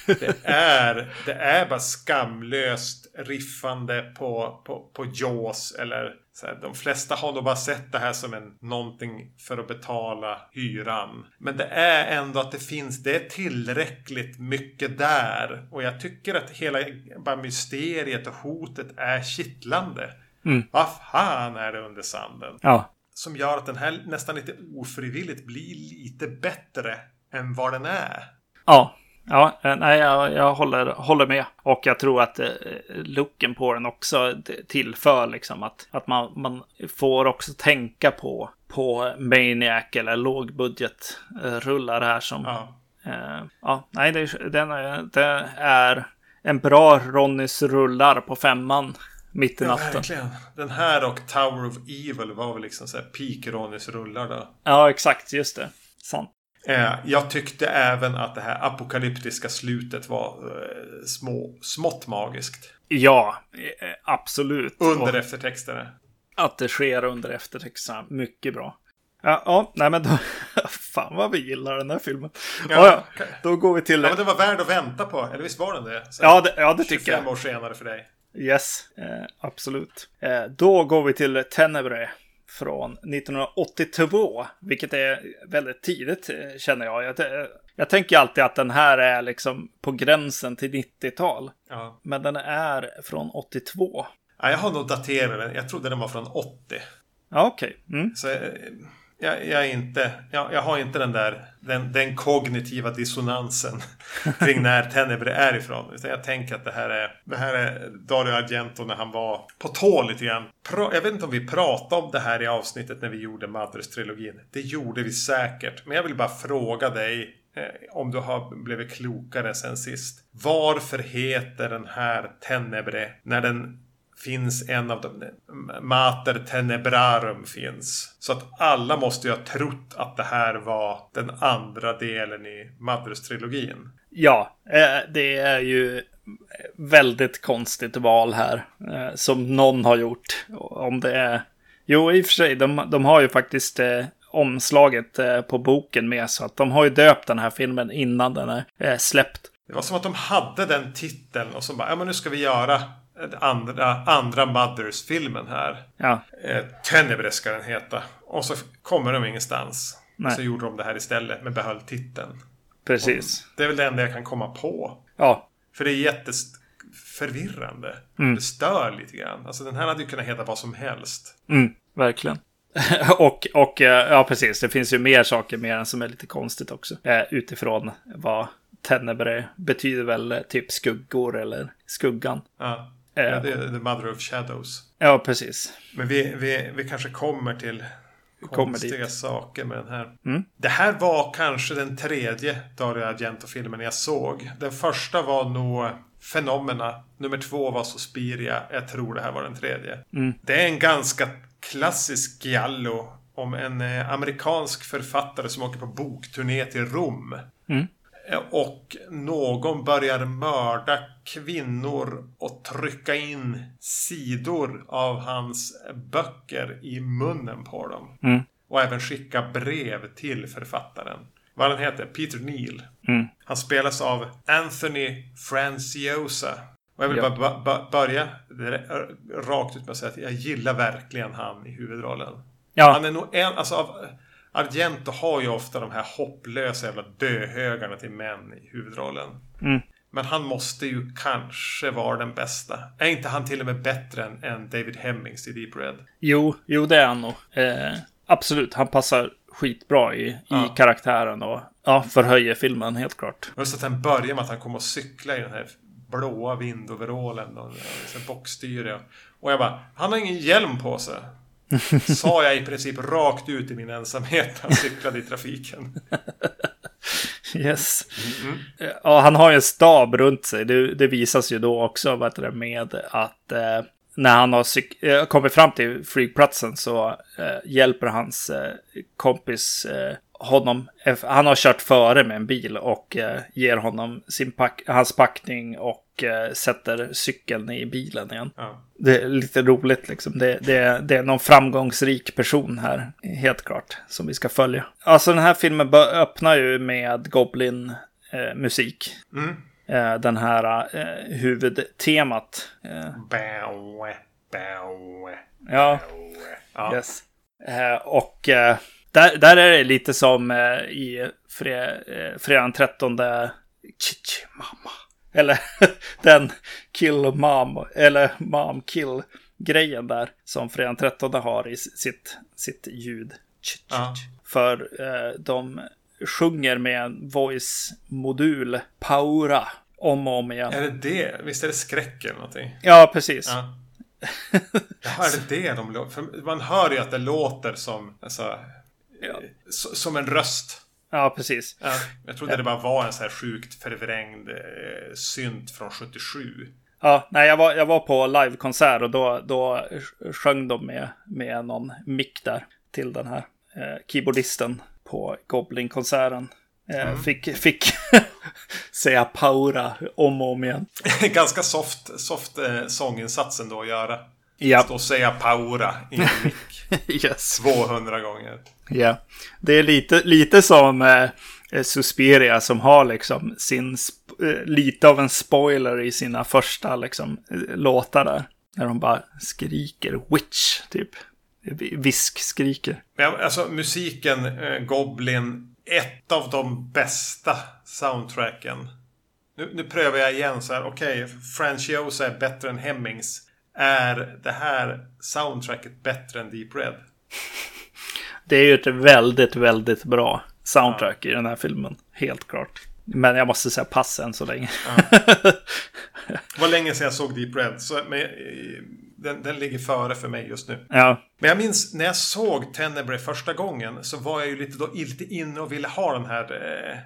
Det är, det är bara skamlöst riffande på, på, på Jaws eller så här, de flesta har nog bara sett det här som en någonting för att betala hyran. Men det är ändå att det finns, det är tillräckligt mycket där. Och jag tycker att hela bara mysteriet och hotet är kittlande. Mm. Vad fan är det under sanden? Ja. Som gör att den här nästan lite ofrivilligt blir lite bättre än vad den är. Ja, Ja, eh, nej, jag, jag håller, håller med. Och jag tror att eh, looken på den också tillför liksom att, att man, man får också tänka på, på Maniac eller lågbudgetrullar här som... Ja. Eh, ja, nej, det, den är, det är en bra Ronnys rullar på femman mitt i natten. Ja, verkligen. Den här och Tower of Evil var väl liksom så här peak Ronnys rullar då. Ja, exakt. Just det. Sant. Eh, jag tyckte även att det här apokalyptiska slutet var eh, små, smått magiskt. Ja, eh, absolut. Under eftertexterna. Att det sker under eftertexterna. Mycket bra. Ja, ja, nej men då... Fan vad vi gillar den här filmen. Ja, ja, då går vi till... Ja, men den var värd att vänta på. Eller visst var den det? Så ja, det, ja, det tycker jag. 25 år senare för dig. Yes, eh, absolut. Eh, då går vi till Tenebre från 1982, vilket är väldigt tidigt eh, känner jag. jag. Jag tänker alltid att den här är liksom på gränsen till 90-tal. Ja. Men den är från 82. Ja, jag har nog daterat den. Jag trodde den var från 80. Ja, okej. Okay. Mm. Så eh, jag, jag, är inte, jag, jag, har inte den där den, den kognitiva dissonansen kring när Tenebre är ifrån. Utan jag tänker att det här är, det här är Dario Argento när han var på tå lite grann. Jag vet inte om vi pratade om det här i avsnittet när vi gjorde Madres-trilogin. Det gjorde vi säkert. Men jag vill bara fråga dig eh, om du har blivit klokare sen sist. Varför heter den här Tenebre när den finns en av dem. Mater Tenebrarum finns. Så att alla måste ju ha trott att det här var den andra delen i Madrus-trilogin. Ja, eh, det är ju väldigt konstigt val här. Eh, som någon har gjort. Om det är... Jo, i och för sig, de, de har ju faktiskt eh, omslaget på boken med. Så att de har ju döpt den här filmen innan den är släppt. Det var som att de hade den titeln och så bara, ja men nu ska vi göra andra, andra Mothers-filmen här. Ja. Eh, Tenebre ska den heta. Och så kommer de ingenstans. Nej. Så gjorde de det här istället, men behöll titeln. Precis. Och det är väl det enda jag kan komma på. Ja. För det är jätteförvirrande. Mm. Det stör lite grann. Alltså den här hade ju kunnat heta vad som helst. Mm, verkligen. och, och eh, ja, precis. Det finns ju mer saker med den som är lite konstigt också. Eh, utifrån vad Tenebre betyder väl typ skuggor eller skuggan. Ja. Ja, det är The Mother of Shadows. Ja, precis. Men vi, vi, vi kanske kommer till konstiga dit. saker med den här. Mm. Det här var kanske den tredje Dario Argento-filmen jag såg. Den första var nog Fenomena. Nummer två var Suspiria. Jag tror det här var den tredje. Mm. Det är en ganska klassisk giallo om en eh, amerikansk författare som åker på bokturné till Rom. Mm. Och någon börjar mörda kvinnor och trycka in sidor av hans böcker i munnen på dem. Mm. Och även skicka brev till författaren. Vad han heter? Peter Neal. Mm. Han spelas av Anthony Franciosa. Och jag vill ja. bara börja rakt ut med att säga att jag gillar verkligen han i huvudrollen. Ja. Han är nog en, alltså av Argento har ju ofta de här hopplösa jävla döhögarna till män i huvudrollen. Mm. Men han måste ju kanske vara den bästa. Är inte han till och med bättre än, än David Hemmings i Deep Red? Jo, jo det är han nog. Eh, absolut, han passar skitbra i, ja. i karaktären och ja, förhöjer filmen helt klart. Just att den börjar med att han kommer att cykla i den här blåa vindoverallen och, och bockstyre. Och jag bara, han har ingen hjälm på sig. Sa jag i princip rakt ut i min ensamhet när han cyklade i trafiken. Yes. Mm -hmm. Ja, han har ju en stab runt sig. Det, det visas ju då också vad det, med att eh, när han har eh, kommit fram till flygplatsen så eh, hjälper hans eh, kompis eh, honom. Han har kört före med en bil och eh, ger honom sin pack, hans packning och eh, sätter cykeln i bilen igen. Ja. Det är lite roligt liksom. Det, det, det, är någon framgångsrik person här, helt klart, som vi ska följa. Alltså den här filmen öppnar ju med Goblin-musik. Eh, mm. Eh, den här eh, huvudtemat. Bow, bow, ja, ja. Yes. och där, där är det lite som eh, i fre, eh, fredagen 13. Chichi mamma. Eller den kill mom. Eller mom kill grejen där. Som fredagen 13 har i sitt, sitt ljud. Ja. För eh, de sjunger med en voice-modul, Paura, om och om igen. Är det det? Visst är det skräck eller någonting? Ja, precis. Ja. Jaha, är det det de låter? För man hör ju att det låter som, alltså, ja. som en röst. Ja, precis. Ja, jag trodde det bara var en så här sjukt förvrängd eh, synt från 77. Ja, nej, jag var, jag var på livekonsert och då, då sjöng de med, med någon mick där till den här eh, keyboardisten på Goblin-konserten. Eh, mm. Fick, fick säga Paura om och om igen. Ganska soft, soft eh, sånginsats ändå att göra. Ja. Stå och säga Paura i mick. yes. 200 gånger. Ja, det är lite, lite som eh, Suspiria som har liksom sin, eh, lite av en spoiler i sina första liksom, eh, låtar där. När de bara skriker witch, typ. Visk-skriker. Men alltså musiken, eh, Goblin, ett av de bästa soundtracken. Nu, nu prövar jag igen så här, okej, okay, Franciosa är bättre än Hemmings. Är det här soundtracket bättre än Deep Red? Det är ju ett väldigt, väldigt bra soundtrack ja. i den här filmen. Helt klart. Men jag måste säga pass än så länge. Ja. Det var länge sedan jag såg Deep Red. Så, men, den, den ligger före för mig just nu. Ja. Men jag minns när jag såg Tenebrae första gången så var jag ju lite, då, lite inne och ville ha den här eh,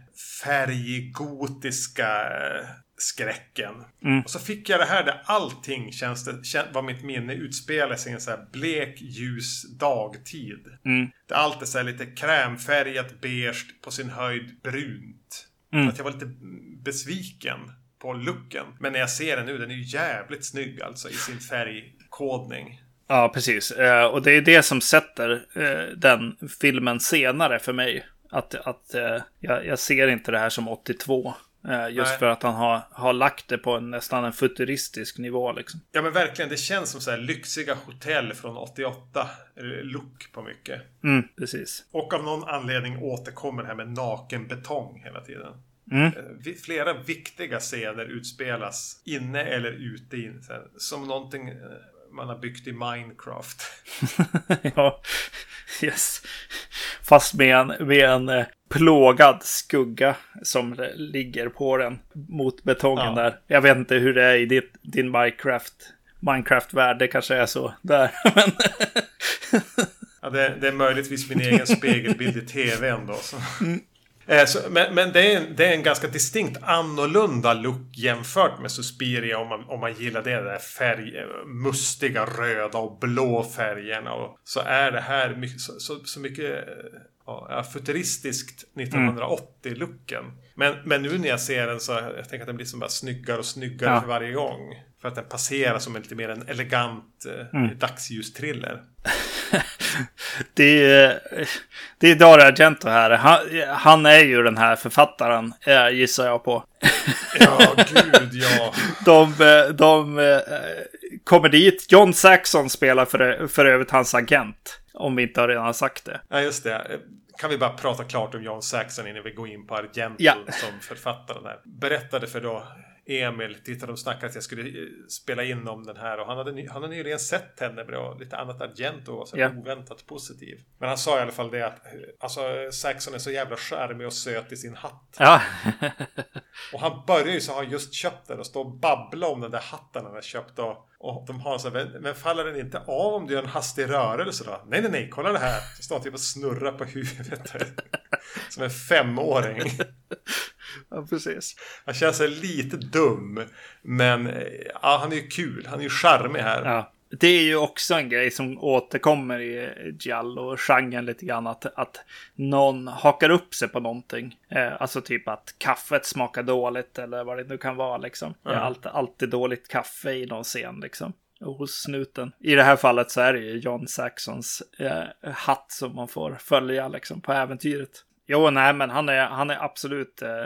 färggotiska eh, skräcken. Mm. Och så fick jag det här där allting känns det, var mitt minne utspelar sig i en så här blek ljus dagtid. Mm. Där allt är så här lite krämfärgat, beige, på sin höjd brunt. Mm. Att jag var lite besviken på looken. Men när jag ser den nu, den är ju jävligt snygg alltså i sin färgkodning. Ja, precis. Eh, och det är det som sätter eh, den filmen senare för mig. Att, att eh, jag, jag ser inte det här som 82. Just Nej. för att han har, har lagt det på en, nästan en futuristisk nivå. Liksom. Ja men verkligen, det känns som så här lyxiga hotell från 88. Look på mycket. Mm, precis. Och av någon anledning återkommer det här med naken betong hela tiden. Mm. Flera viktiga scener utspelas inne eller ute. In, som någonting man har byggt i Minecraft. ja, yes. Fast med en, med en eh, plågad skugga som ligger på den mot betongen ja. där. Jag vet inte hur det är i ditt, din Minecraft. Minecraft-värld, det kanske är så där. Men ja, det, det, är möjligtvis min egen spegelbild i tv ändå. Så. Mm. Eh, så, men men det, är en, det är en ganska distinkt annorlunda look jämfört med Suspiria om man, om man gillar det där färg, eh, mustiga röda och blå färgerna. Och så är det här mycket, så, så, så mycket eh, ja, futuristiskt 1980-looken. Mm. Men, men nu när jag ser den så jag tänker att den blir som bara snyggare och snyggare ja. för varje gång. För att den passerar som en lite mer en elegant mm. dagsljus-thriller. det, är, det är Dario Argento här. Han, han, är ju den här författaren, gissar jag på. ja, gud ja. De, de kommer dit. John Saxon spelar för, för övrigt hans agent. Om vi inte har redan sagt det. Ja, just det. Kan vi bara prata klart om John Saxon innan vi går in på Argento ja. som författaren här. Berättade för då Emil tittade och snackade att jag skulle eh, spela in om den här och han hade, han hade nyligen sett henne och lite annat Argento och så yeah. oväntat positiv. Men han sa i alla fall det att alltså Saxon är så jävla charmig och söt i sin hatt. Ja. och han börjar ju så ha just köpt den och stå och babbla om den där hatten han har köpt och, och de har så här, men faller den inte av om du gör en hastig rörelse då? Nej, nej, nej, kolla det här. Så står han typ och snurrar på huvudet. Som en femåring. Ja, precis. Han känns lite dum. Men ja, han är ju kul. Han är ju charmig här. Ja. Det är ju också en grej som återkommer i Giallo-genren lite grann. Att, att någon hakar upp sig på någonting. Eh, alltså typ att kaffet smakar dåligt eller vad det nu kan vara liksom. Det är alltid, alltid dåligt kaffe i någon scen liksom. hos snuten. I det här fallet så är det ju John Saxons eh, hatt som man får följa liksom på äventyret. Jo, nej, men han är, han är absolut eh,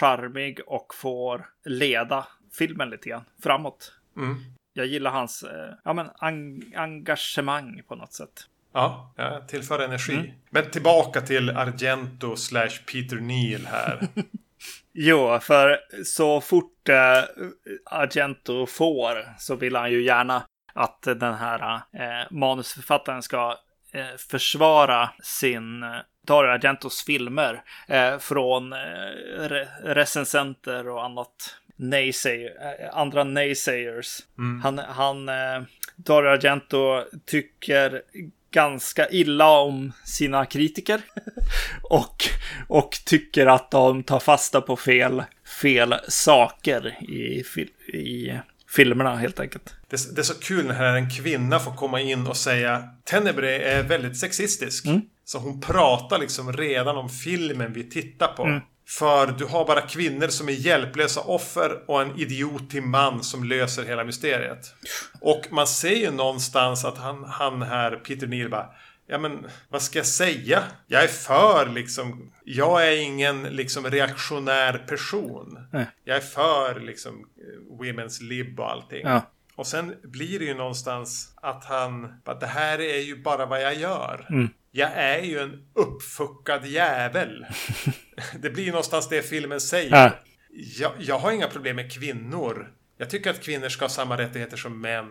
charmig och får leda filmen lite grann framåt. Mm. Jag gillar hans eh, ja, men en engagemang på något sätt. Ja, ja tillför energi. Mm. Men tillbaka till Argento slash Peter Neal här. jo, för så fort eh, Argento får så vill han ju gärna att den här eh, manusförfattaren ska eh, försvara sin Dario Argentos filmer eh, från eh, re recensenter och annat. Naysay, eh, andra naysayers. Mm. Han, han eh, Dario Argento tycker ganska illa om sina kritiker. och, och tycker att de tar fasta på fel, fel saker i, i filmerna helt enkelt. Det, det, är så kul när en kvinna får komma in och säga Tenebre är väldigt sexistisk. Mm. Så hon pratar liksom redan om filmen vi tittar på. Mm. För du har bara kvinnor som är hjälplösa offer och en idiotig man som löser hela mysteriet. Och man ser ju någonstans att han, han här, Peter Neal bara Ja men vad ska jag säga? Jag är för liksom Jag är ingen liksom reaktionär person. Nej. Jag är för liksom Women's Lib och allting. Ja. Och sen blir det ju någonstans att han att det här är ju bara vad jag gör. Mm. Jag är ju en uppfuckad jävel. det blir någonstans det filmen säger. Ja. Jag, jag har inga problem med kvinnor. Jag tycker att kvinnor ska ha samma rättigheter som män.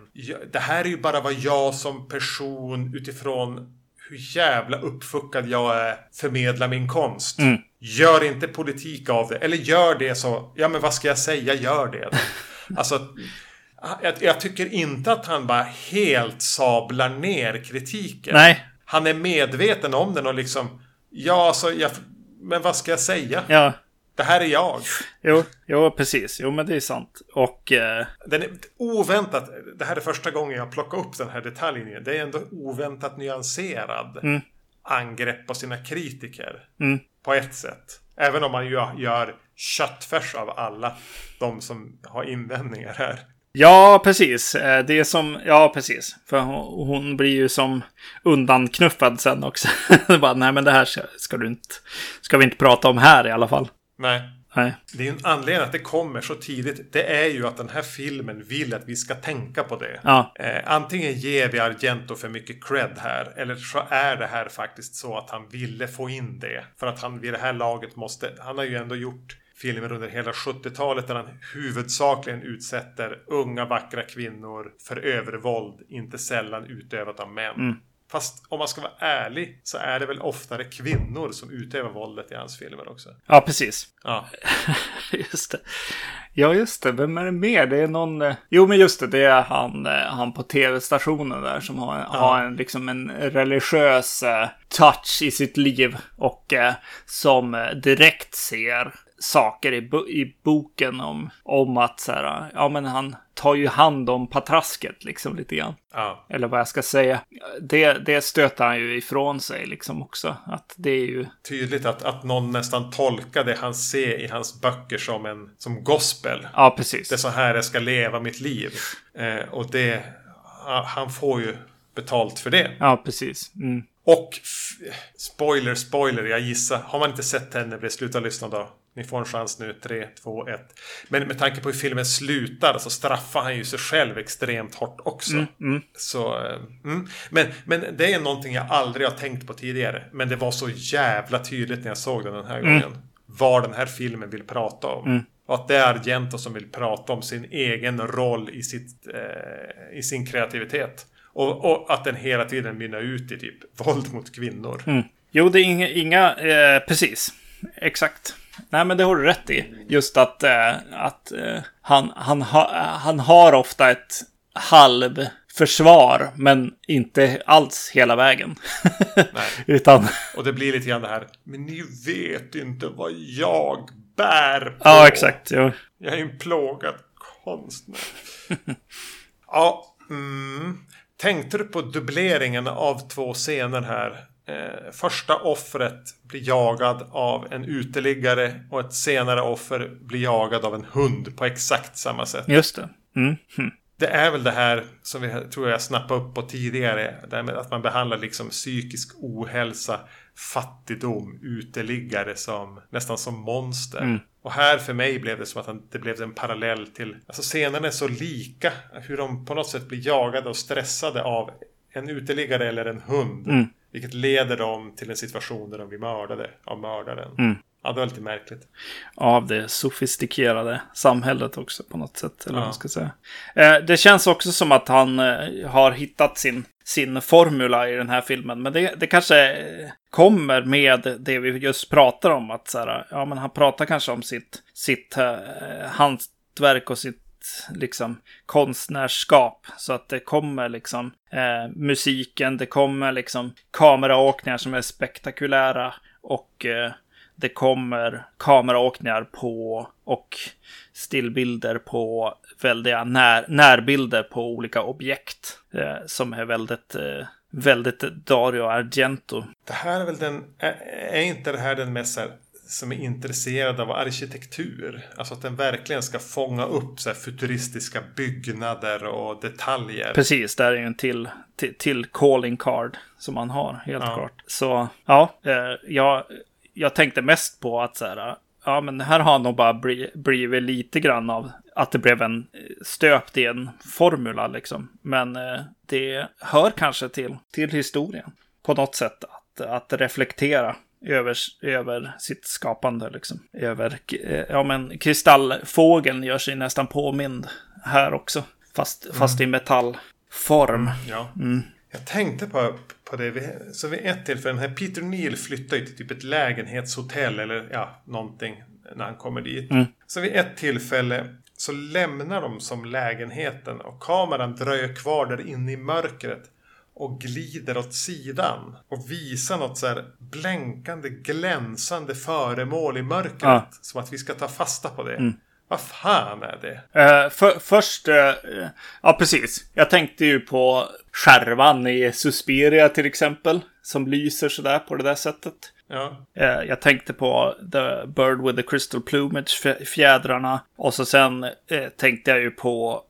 Det här är ju bara vad jag som person utifrån hur jävla uppfuckad jag är förmedlar min konst. Mm. Gör inte politik av det. Eller gör det så, ja men vad ska jag säga, gör det. alltså, jag, jag, tycker inte att han bara helt sablar ner kritiken. Nej. Han är medveten om den och liksom, ja alltså, jag, men vad ska jag säga? Ja. Det här är jag. Jo, jo, precis. Jo, men det är sant. Och... Eh... Den är oväntat. Det här är första gången jag plockar upp den här detaljen. Det är ändå oväntat nyanserad mm. angrepp på sina kritiker. Mm. På ett sätt. Även om man ju gör köttfärs av alla de som har invändningar här. Ja, precis. Eh, det är som, ja precis. För hon, blir ju som undanknuffad sen också. bara, nej men det här ska, ska, du inte, ska vi inte prata om här i alla fall. Nej. Nej. Det är en anledning att det kommer så tidigt. Det är ju att den här filmen vill att vi ska tänka på det. Ja. Eh, antingen ger vi Argento för mycket cred här. Eller så är det här faktiskt så att han ville få in det. För att han vid det här laget måste. Han har ju ändå gjort filmer under hela 70-talet där han huvudsakligen utsätter unga vackra kvinnor för övervåld. Inte sällan utövat av män. Mm. Fast om man ska vara ärlig så är det väl oftare kvinnor som utövar våldet i hans filmer också. Ja, precis. Ja. just det. Ja, just det. Vem är det mer? Det är någon... Eh, jo, men just det. Det är han, eh, han på tv-stationen där som har, ja. har en, liksom en religiös uh, touch i sitt liv. Och som direkt ser saker i, i boken om, om att så här, ja men han tar ju hand om patrasket liksom lite grann. Ja. Eller vad jag ska säga. Det, det stöter han ju ifrån sig liksom också. Att det är ju... Tydligt att, att någon nästan tolkar det han ser i hans böcker som en som gospel. Ja, precis. Det är så här jag ska leva mitt liv. Eh, och det, han får ju betalt för det. Ja, precis. Mm. Och spoiler, spoiler, jag gissar. Har man inte sett henne, sluta lyssna då. Ni får en chans nu. 3, 2, 1. Men med tanke på hur filmen slutar så straffar han ju sig själv extremt hårt också. Mm, mm. Så, eh, mm. Men, men det är någonting jag aldrig har tänkt på tidigare. Men det var så jävla tydligt när jag såg den den här mm. gången. Vad den här filmen vill prata om. Mm. Och att det är Argento som vill prata om sin egen roll i, sitt, eh, i sin kreativitet. Och, och, att den hela tiden mynnar ut i typ våld mot kvinnor. Mm. Jo, det är inga, inga eh, precis. Exakt. Nej, men det har du rätt i. Just att, äh, att äh, han, han, ha, han har ofta ett halvförsvar, men inte alls hela vägen. Nej. Utan... Och det blir lite grann det här, men ni vet inte vad jag bär på. Ja, exakt. Ja. Jag är en plågad konstnär. ja, mm. Tänkte du på dubbleringen av två scener här? Eh, första offret blir jagad av en uteliggare och ett senare offer blir jagad av en hund på exakt samma sätt. Just det. Mm. Mm. Det är väl det här som vi tror jag snappade upp på tidigare. Det med att man behandlar liksom psykisk ohälsa, fattigdom, uteliggare som nästan som monster. Mm. Och här för mig blev det som att det blev en parallell till, alltså scenerna är så lika. Hur de på något sätt blir jagade och stressade av en uteliggare eller en hund. Mm. Vilket leder dem till en situation där de blir mördade av mördaren. Mm. Ja, det var lite märkligt. Av det sofistikerade samhället också på något sätt. Eller ja. vad man ska säga. Eh, det känns också som att han eh, har hittat sin, sin formula i den här filmen. Men det, det kanske kommer med det vi just pratar om. Att så här, ja, men han pratar kanske om sitt, sitt hantverk och sitt liksom konstnärskap. Så att det kommer liksom eh, musiken, det kommer liksom kameraåkningar som är spektakulära och eh, det kommer kameraåkningar på och stillbilder på väldiga när, närbilder på olika objekt eh, som är väldigt eh, väldigt Dario Argento. Det här är väl den, är, är inte det här den mest som är intresserad av arkitektur? Alltså att den verkligen ska fånga upp så futuristiska byggnader och detaljer. Precis, det är ju en till, till, till calling card som man har, helt ja. klart. Så ja, eh, jag, jag tänkte mest på att så här, ja men här har nog bara blivit lite grann av att det blev en eh, stöpt i en formula liksom. Men eh, det hör kanske till, till historien på något sätt att, att reflektera över, över sitt skapande liksom. Över, eh, ja men kristallfågeln gör sig nästan påmind här också. Fast, mm. fast i metallform. Mm, ja. Mm. Jag tänkte på, på det. Så vid ett tillfälle, den här Peter Neal flyttar ju till typ ett lägenhetshotell eller ja, någonting när han kommer dit. Mm. Så vid ett tillfälle så lämnar de som lägenheten och kameran dröjer kvar där inne i mörkret och glider åt sidan och visar något så här blänkande, glänsande föremål i mörkret. Ja. Som att vi ska ta fasta på det. Mm. Vad fan är det? Uh, för, först, uh, ja precis. Jag tänkte ju på skärvan i Suspiria till exempel. Som lyser sådär på det där sättet. Ja. Uh, jag tänkte på The Bird with the Crystal Plumage, fjädrarna. Och så sen tänkte jag ju på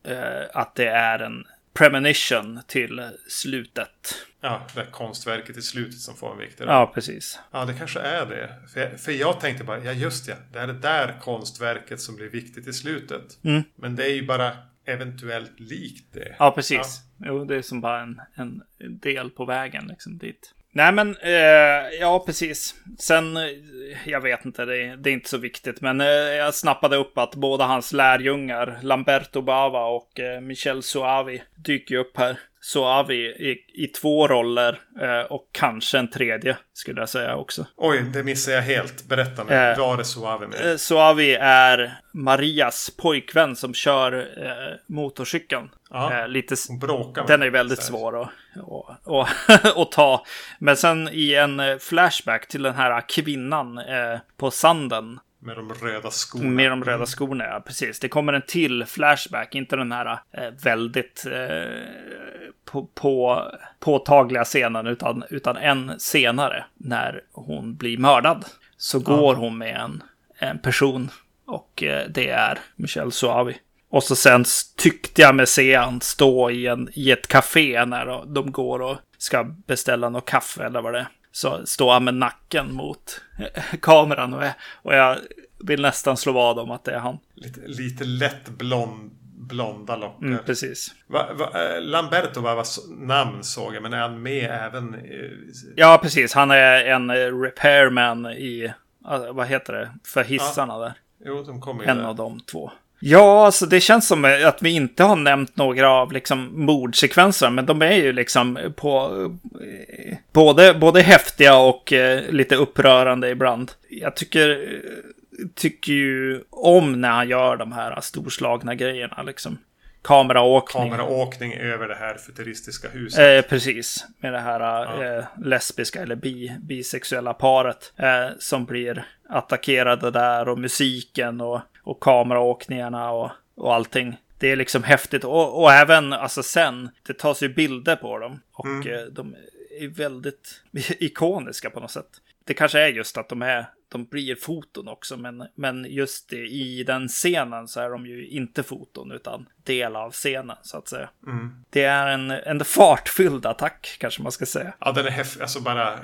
att det är en premonition till slutet. Ja, det konstverket i slutet som får en viktig roll. Ja, precis. Ja, det kanske är det. För jag, för jag tänkte bara, ja just det, det är det där konstverket som blir viktigt i slutet. Mm. Men det är ju bara eventuellt likt det. Ja, precis. Ja. Jo, det är som bara en, en del på vägen liksom dit. Nej men, eh, ja precis. Sen, eh, jag vet inte, det, det är inte så viktigt. Men eh, jag snappade upp att båda hans lärjungar, Lamberto Bava och eh, Michel Suavi, dyker upp här. Suavi i, i två roller eh, och kanske en tredje skulle jag säga också. Oj, det missar jag helt. Berätta mig. Eh, Var är Suavi med? Eh, Suavi är Marias pojkvän som kör eh, motorcykeln. Eh, lite, den är väldigt svår att, att, att, att, ta. Men sen i en eh, flashback till den här kvinnan eh, på sanden med de röda skorna. Med de röda mm. skorna, ja. Precis. Det kommer en till flashback. Inte den här eh, väldigt eh, på, på, påtagliga scenen. Utan, utan en senare. När hon blir mördad. Så ja. går hon med en, en person. Och eh, det är Michelle Suavi. Och så sen tyckte jag mig se han stå i, en, i ett café när de går och ska beställa något kaffe eller vad det är så står han med nacken mot kameran och, jag, och jag vill nästan slå vad om att det är han. Lite, lite lätt blond, blonda lockar. Mm, precis. Va, va, eh, Lamberto var namn såg jag, men är han med även? I... Ja, precis. Han är en repairman i, vad heter det, för hissarna ja. där. Jo, de kommer En där. av de två. Ja, alltså det känns som att vi inte har nämnt några av liksom mordsekvenser, men de är ju liksom på både, både häftiga och eh, lite upprörande ibland. Jag tycker, tycker ju om när han gör de här storslagna grejerna liksom. Kameraåkning. Kameraåkning över det här futuristiska huset. Eh, precis. Med det här ja. eh, lesbiska eller bi, bisexuella paret. Eh, som blir attackerade där och musiken och och kameraåkningarna och, och allting. Det är liksom häftigt och, och även alltså sen, det tas ju bilder på dem och mm. Eh, de är väldigt ikoniska på något sätt. Det kanske är just att de är, de blir foton också, men, men just i den scenen så är de ju inte foton utan del av scenen så att säga. Mm. Det är en, en fartfylld attack kanske man ska säga. Ja, den är häftig, alltså bara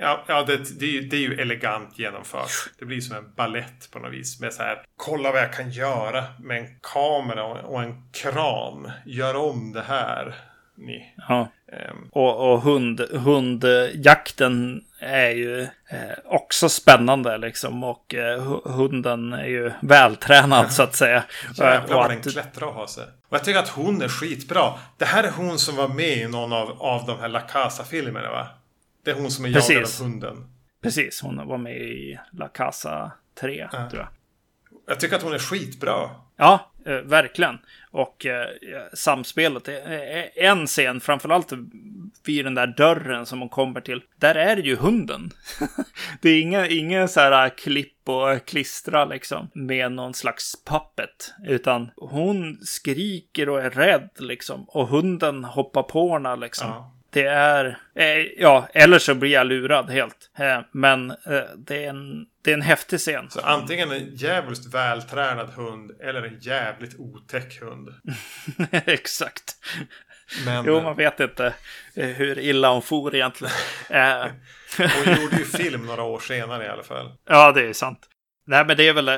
Ja, ja det, det, det, är ju elegant genomfört. Det blir som en ballett på något vis. Med så här, kolla vad jag kan göra med en kamera och en kran. Gör om det här. ni. Ja. Um. Och, och hund, hundjakten är ju eh, också spännande liksom. Och eh, hunden är ju vältränad så att säga. Jävlar vad den klättrar och har sig. Och jag tycker att hon är skitbra. Det här är hon som var med i någon av, av de här La Casa-filmerna va? Det är hon som är Precis. jagad av hunden. Precis, hon var med i La Casa 3 ja. tror jag. Jag tycker att hon är skitbra. Ja, eh, verkligen. Och eh, samspelet. En scen, framförallt vid den där dörren som hon kommer till. Där är det ju hunden. det är inga, inga så här klipp och klistra liksom med någon slags puppet. Utan hon skriker och är rädd liksom. Och hunden hoppar på henne liksom. Ja. Det är, eh, ja, eller så blir jag lurad helt. Eh, men eh, det, är en, det är en häftig scen. Så antingen en jävligt vältränad hund eller en jävligt otäck hund. Exakt. Men, jo, man vet inte hur illa hon for egentligen. hon gjorde ju film några år senare i alla fall. Ja, det är sant. Nej, men det är väl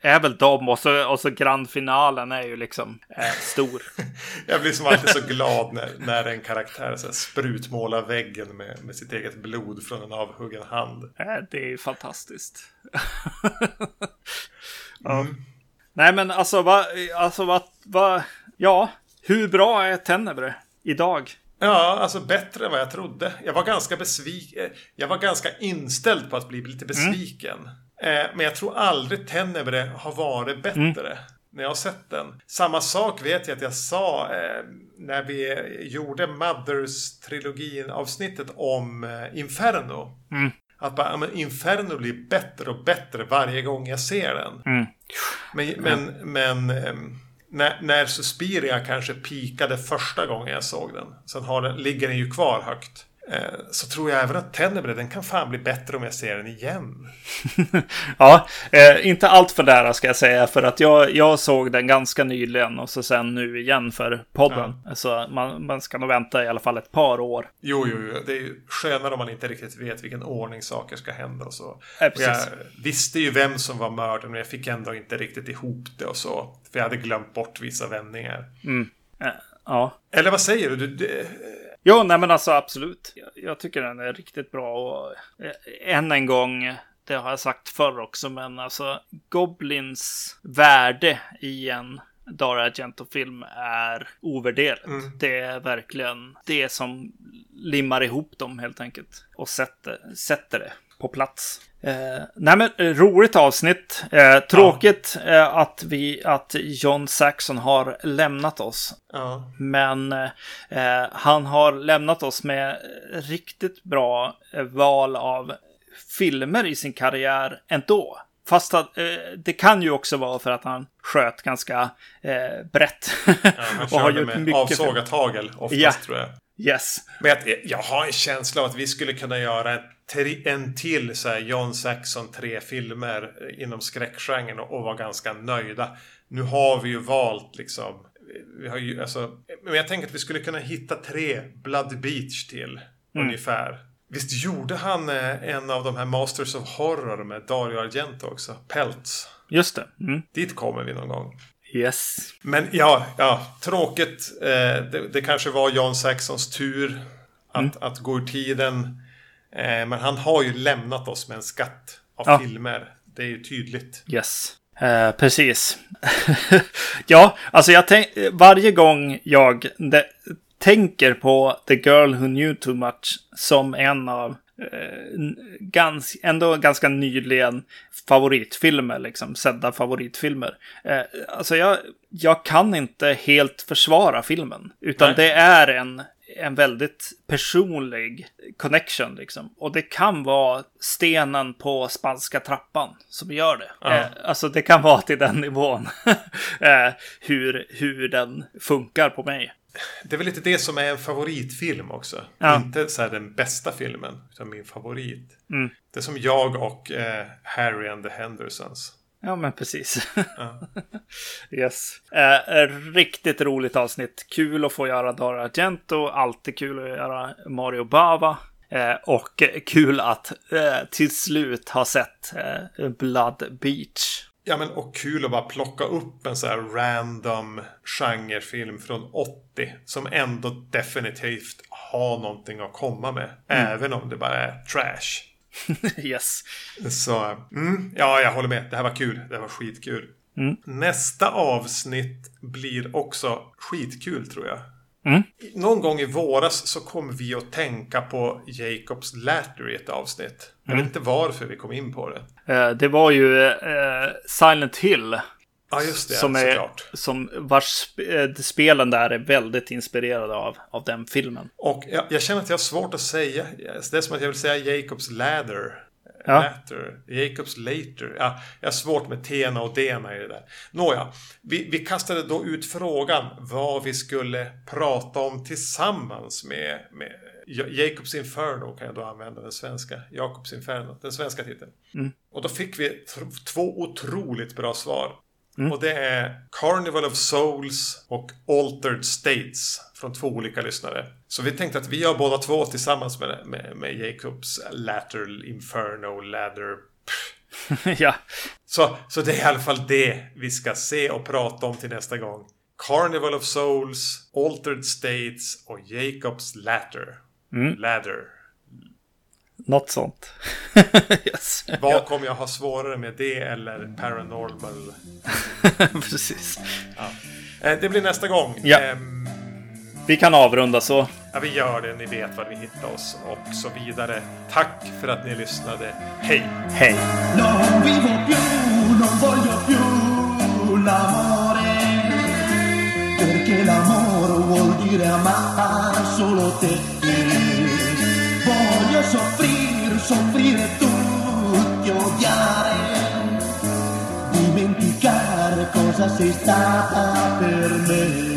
är väl de och så, och så grandfinalen är ju liksom eh, stor. jag blir som alltid så glad när, när en karaktär så här, sprutmålar väggen med, med sitt eget blod från en avhuggen hand. Eh, det är fantastiskt. mm. Nej men alltså vad, alltså vad, vad, ja, hur bra är Tenebre idag? Ja, alltså bättre än vad jag trodde. Jag var ganska besviken. Jag var ganska inställd på att bli lite besviken. Mm. Eh, men jag tror aldrig Tenebre har varit bättre. Mm. När jag har sett den. Samma sak vet jag att jag sa eh, när vi gjorde Mothers-trilogin avsnittet om eh, Inferno. Mm. Att bara, men Inferno blir bättre och bättre varje gång jag ser den. Mm. Men, men, men ehm, när, när Suspiria kanske pikade första gången jag såg den. Sen har den, ligger den ju kvar högt. Eh, så tror jag även att Tenebre, den kan fan bli bättre om jag ser den igen. ja, eh, inte allt för nära ska jag säga, för att jag, jag såg den ganska nyligen och så sen nu igen för podden. Ja. Så man, man ska nog vänta i alla fall ett par år. Jo, jo, jo. det är ju skönare om man inte riktigt vet vilken ordning saker ska hända och så. Ja, och jag visste ju vem som var mördaren, men jag fick ändå inte riktigt ihop det och så. För jag hade glömt bort vissa vändningar. Mm. Ja. Eller vad säger du? du det, Jo, nej men alltså absolut. Jag, jag, tycker den är riktigt bra och eh, än en gång, det har jag sagt förr också, men alltså Goblins värde i en Dario Argento-film är ovärderligt. Mm. Det är verkligen det som limmar ihop dem helt enkelt och sätter, sätter det på plats. Eh, nej men eh, roligt avsnitt. Eh, tråkigt ja. eh, att, vi, att John Saxon har lämnat oss. Ja. Men eh, han har lämnat oss med riktigt bra eh, val av filmer i sin karriär ändå. Fast att, det kan ju också vara för att han sköt ganska brett. Ja, han och har gjort med mycket avsågat hagel oftast ja. tror jag. Yes. Men jag, jag har en känsla av att vi skulle kunna göra en en till så här, John Saxon tre filmer inom skräckgenren och, och vara ganska nöjda. Nu har vi ju valt liksom. Vi har ju, alltså, men jag tänker att vi skulle kunna hitta tre Blood Beach till. Mm. Ungefär. Visst gjorde han eh, en av de här Masters of Horror med Dario Argento också? Pelts. Just det. Mm. Dit kommer vi någon gång. Yes. Men ja, ja tråkigt. Eh, det, det, kanske var John Saxons tur att, mm. att gå ur tiden. Eh, men han har ju lämnat oss med en skatt av ja. filmer. Det är ju tydligt. Yes. Eh, precis. ja, alltså jag varje gång jag tänker på The Girl Who Knew Too Much som en av gans, ändå ganska nyligen favoritfilmer, liksom, sedda favoritfilmer. Eh, alltså jag, jag kan inte helt försvara filmen, utan Nej. det är en en väldigt personlig connection liksom. Och det kan vara stenen på spanska trappan som gör det. Ja. Eh, alltså det kan vara till den nivån. eh, hur, hur den funkar på mig. Det är väl lite det som är en favoritfilm också. Ja. Inte så den bästa filmen, utan min favorit. Mm. Det är som jag och eh, Harry and the Hendersons. Ja, men precis. Ja. yes. Eh, riktigt roligt avsnitt. Kul att få göra Dara Argento. Alltid kul att göra Mario Bava. Eh, och kul att eh, till slut ha sett eh, Blood Beach. Ja men och kul att bara plocka upp en så här random genrefilm från 80. Som ändå definitivt har någonting att komma med. Mm. Även om det bara är trash. yes. Så, mm, ja jag håller med. Det här var kul. Det här var skitkul. Mm. Nästa avsnitt blir också skitkul tror jag. Mm. Någon gång i våras så kom vi att tänka på Jacobs Ladder i ett avsnitt. Jag vet mm. inte varför vi kom in på det. Eh, det var ju eh, Silent Hill. Ja, just det. Som är, såklart. Som vars eh, spelen där är väldigt inspirerade av, av den filmen. Och jag, jag känner att jag har svårt att säga. Det är som att jag vill säga Jacobs Ladder. Ja. Latter. Jacobs later. Ja, jag har svårt med Tena och Dena i det där. Nåja, vi, vi kastade då ut frågan vad vi skulle prata om tillsammans med, med Jacobs Inferno kan jag då använda den svenska. Jakobs Inferno, den svenska titeln. Mm. Och då fick vi två otroligt bra svar. Mm. Och det är Carnival of Souls och Altered States från två olika lyssnare. Så vi tänkte att vi gör båda två tillsammans med, med, med Jacobs Lateral Inferno Ladder. ja. Så, så det är i alla fall det vi ska se och prata om till nästa gång. Carnival of Souls, Altered States och Jacobs Ladder. Mm. Ladder. Något sånt. yes. Vad kommer jag ha svårare med det eller Paranormal? Precis. Ja. Eh, det blir nästa gång. Ja. Um, vi kan avrunda så. Ja, vi gör det. Ni vet var ni hittar oss och så vidare. Tack för att ni lyssnade. Hej! Hej! Perché l'amore vuol dire amare solo te Voy a sufrir, sufrir tú, te odiaré. Dimenticar cosas está a perder.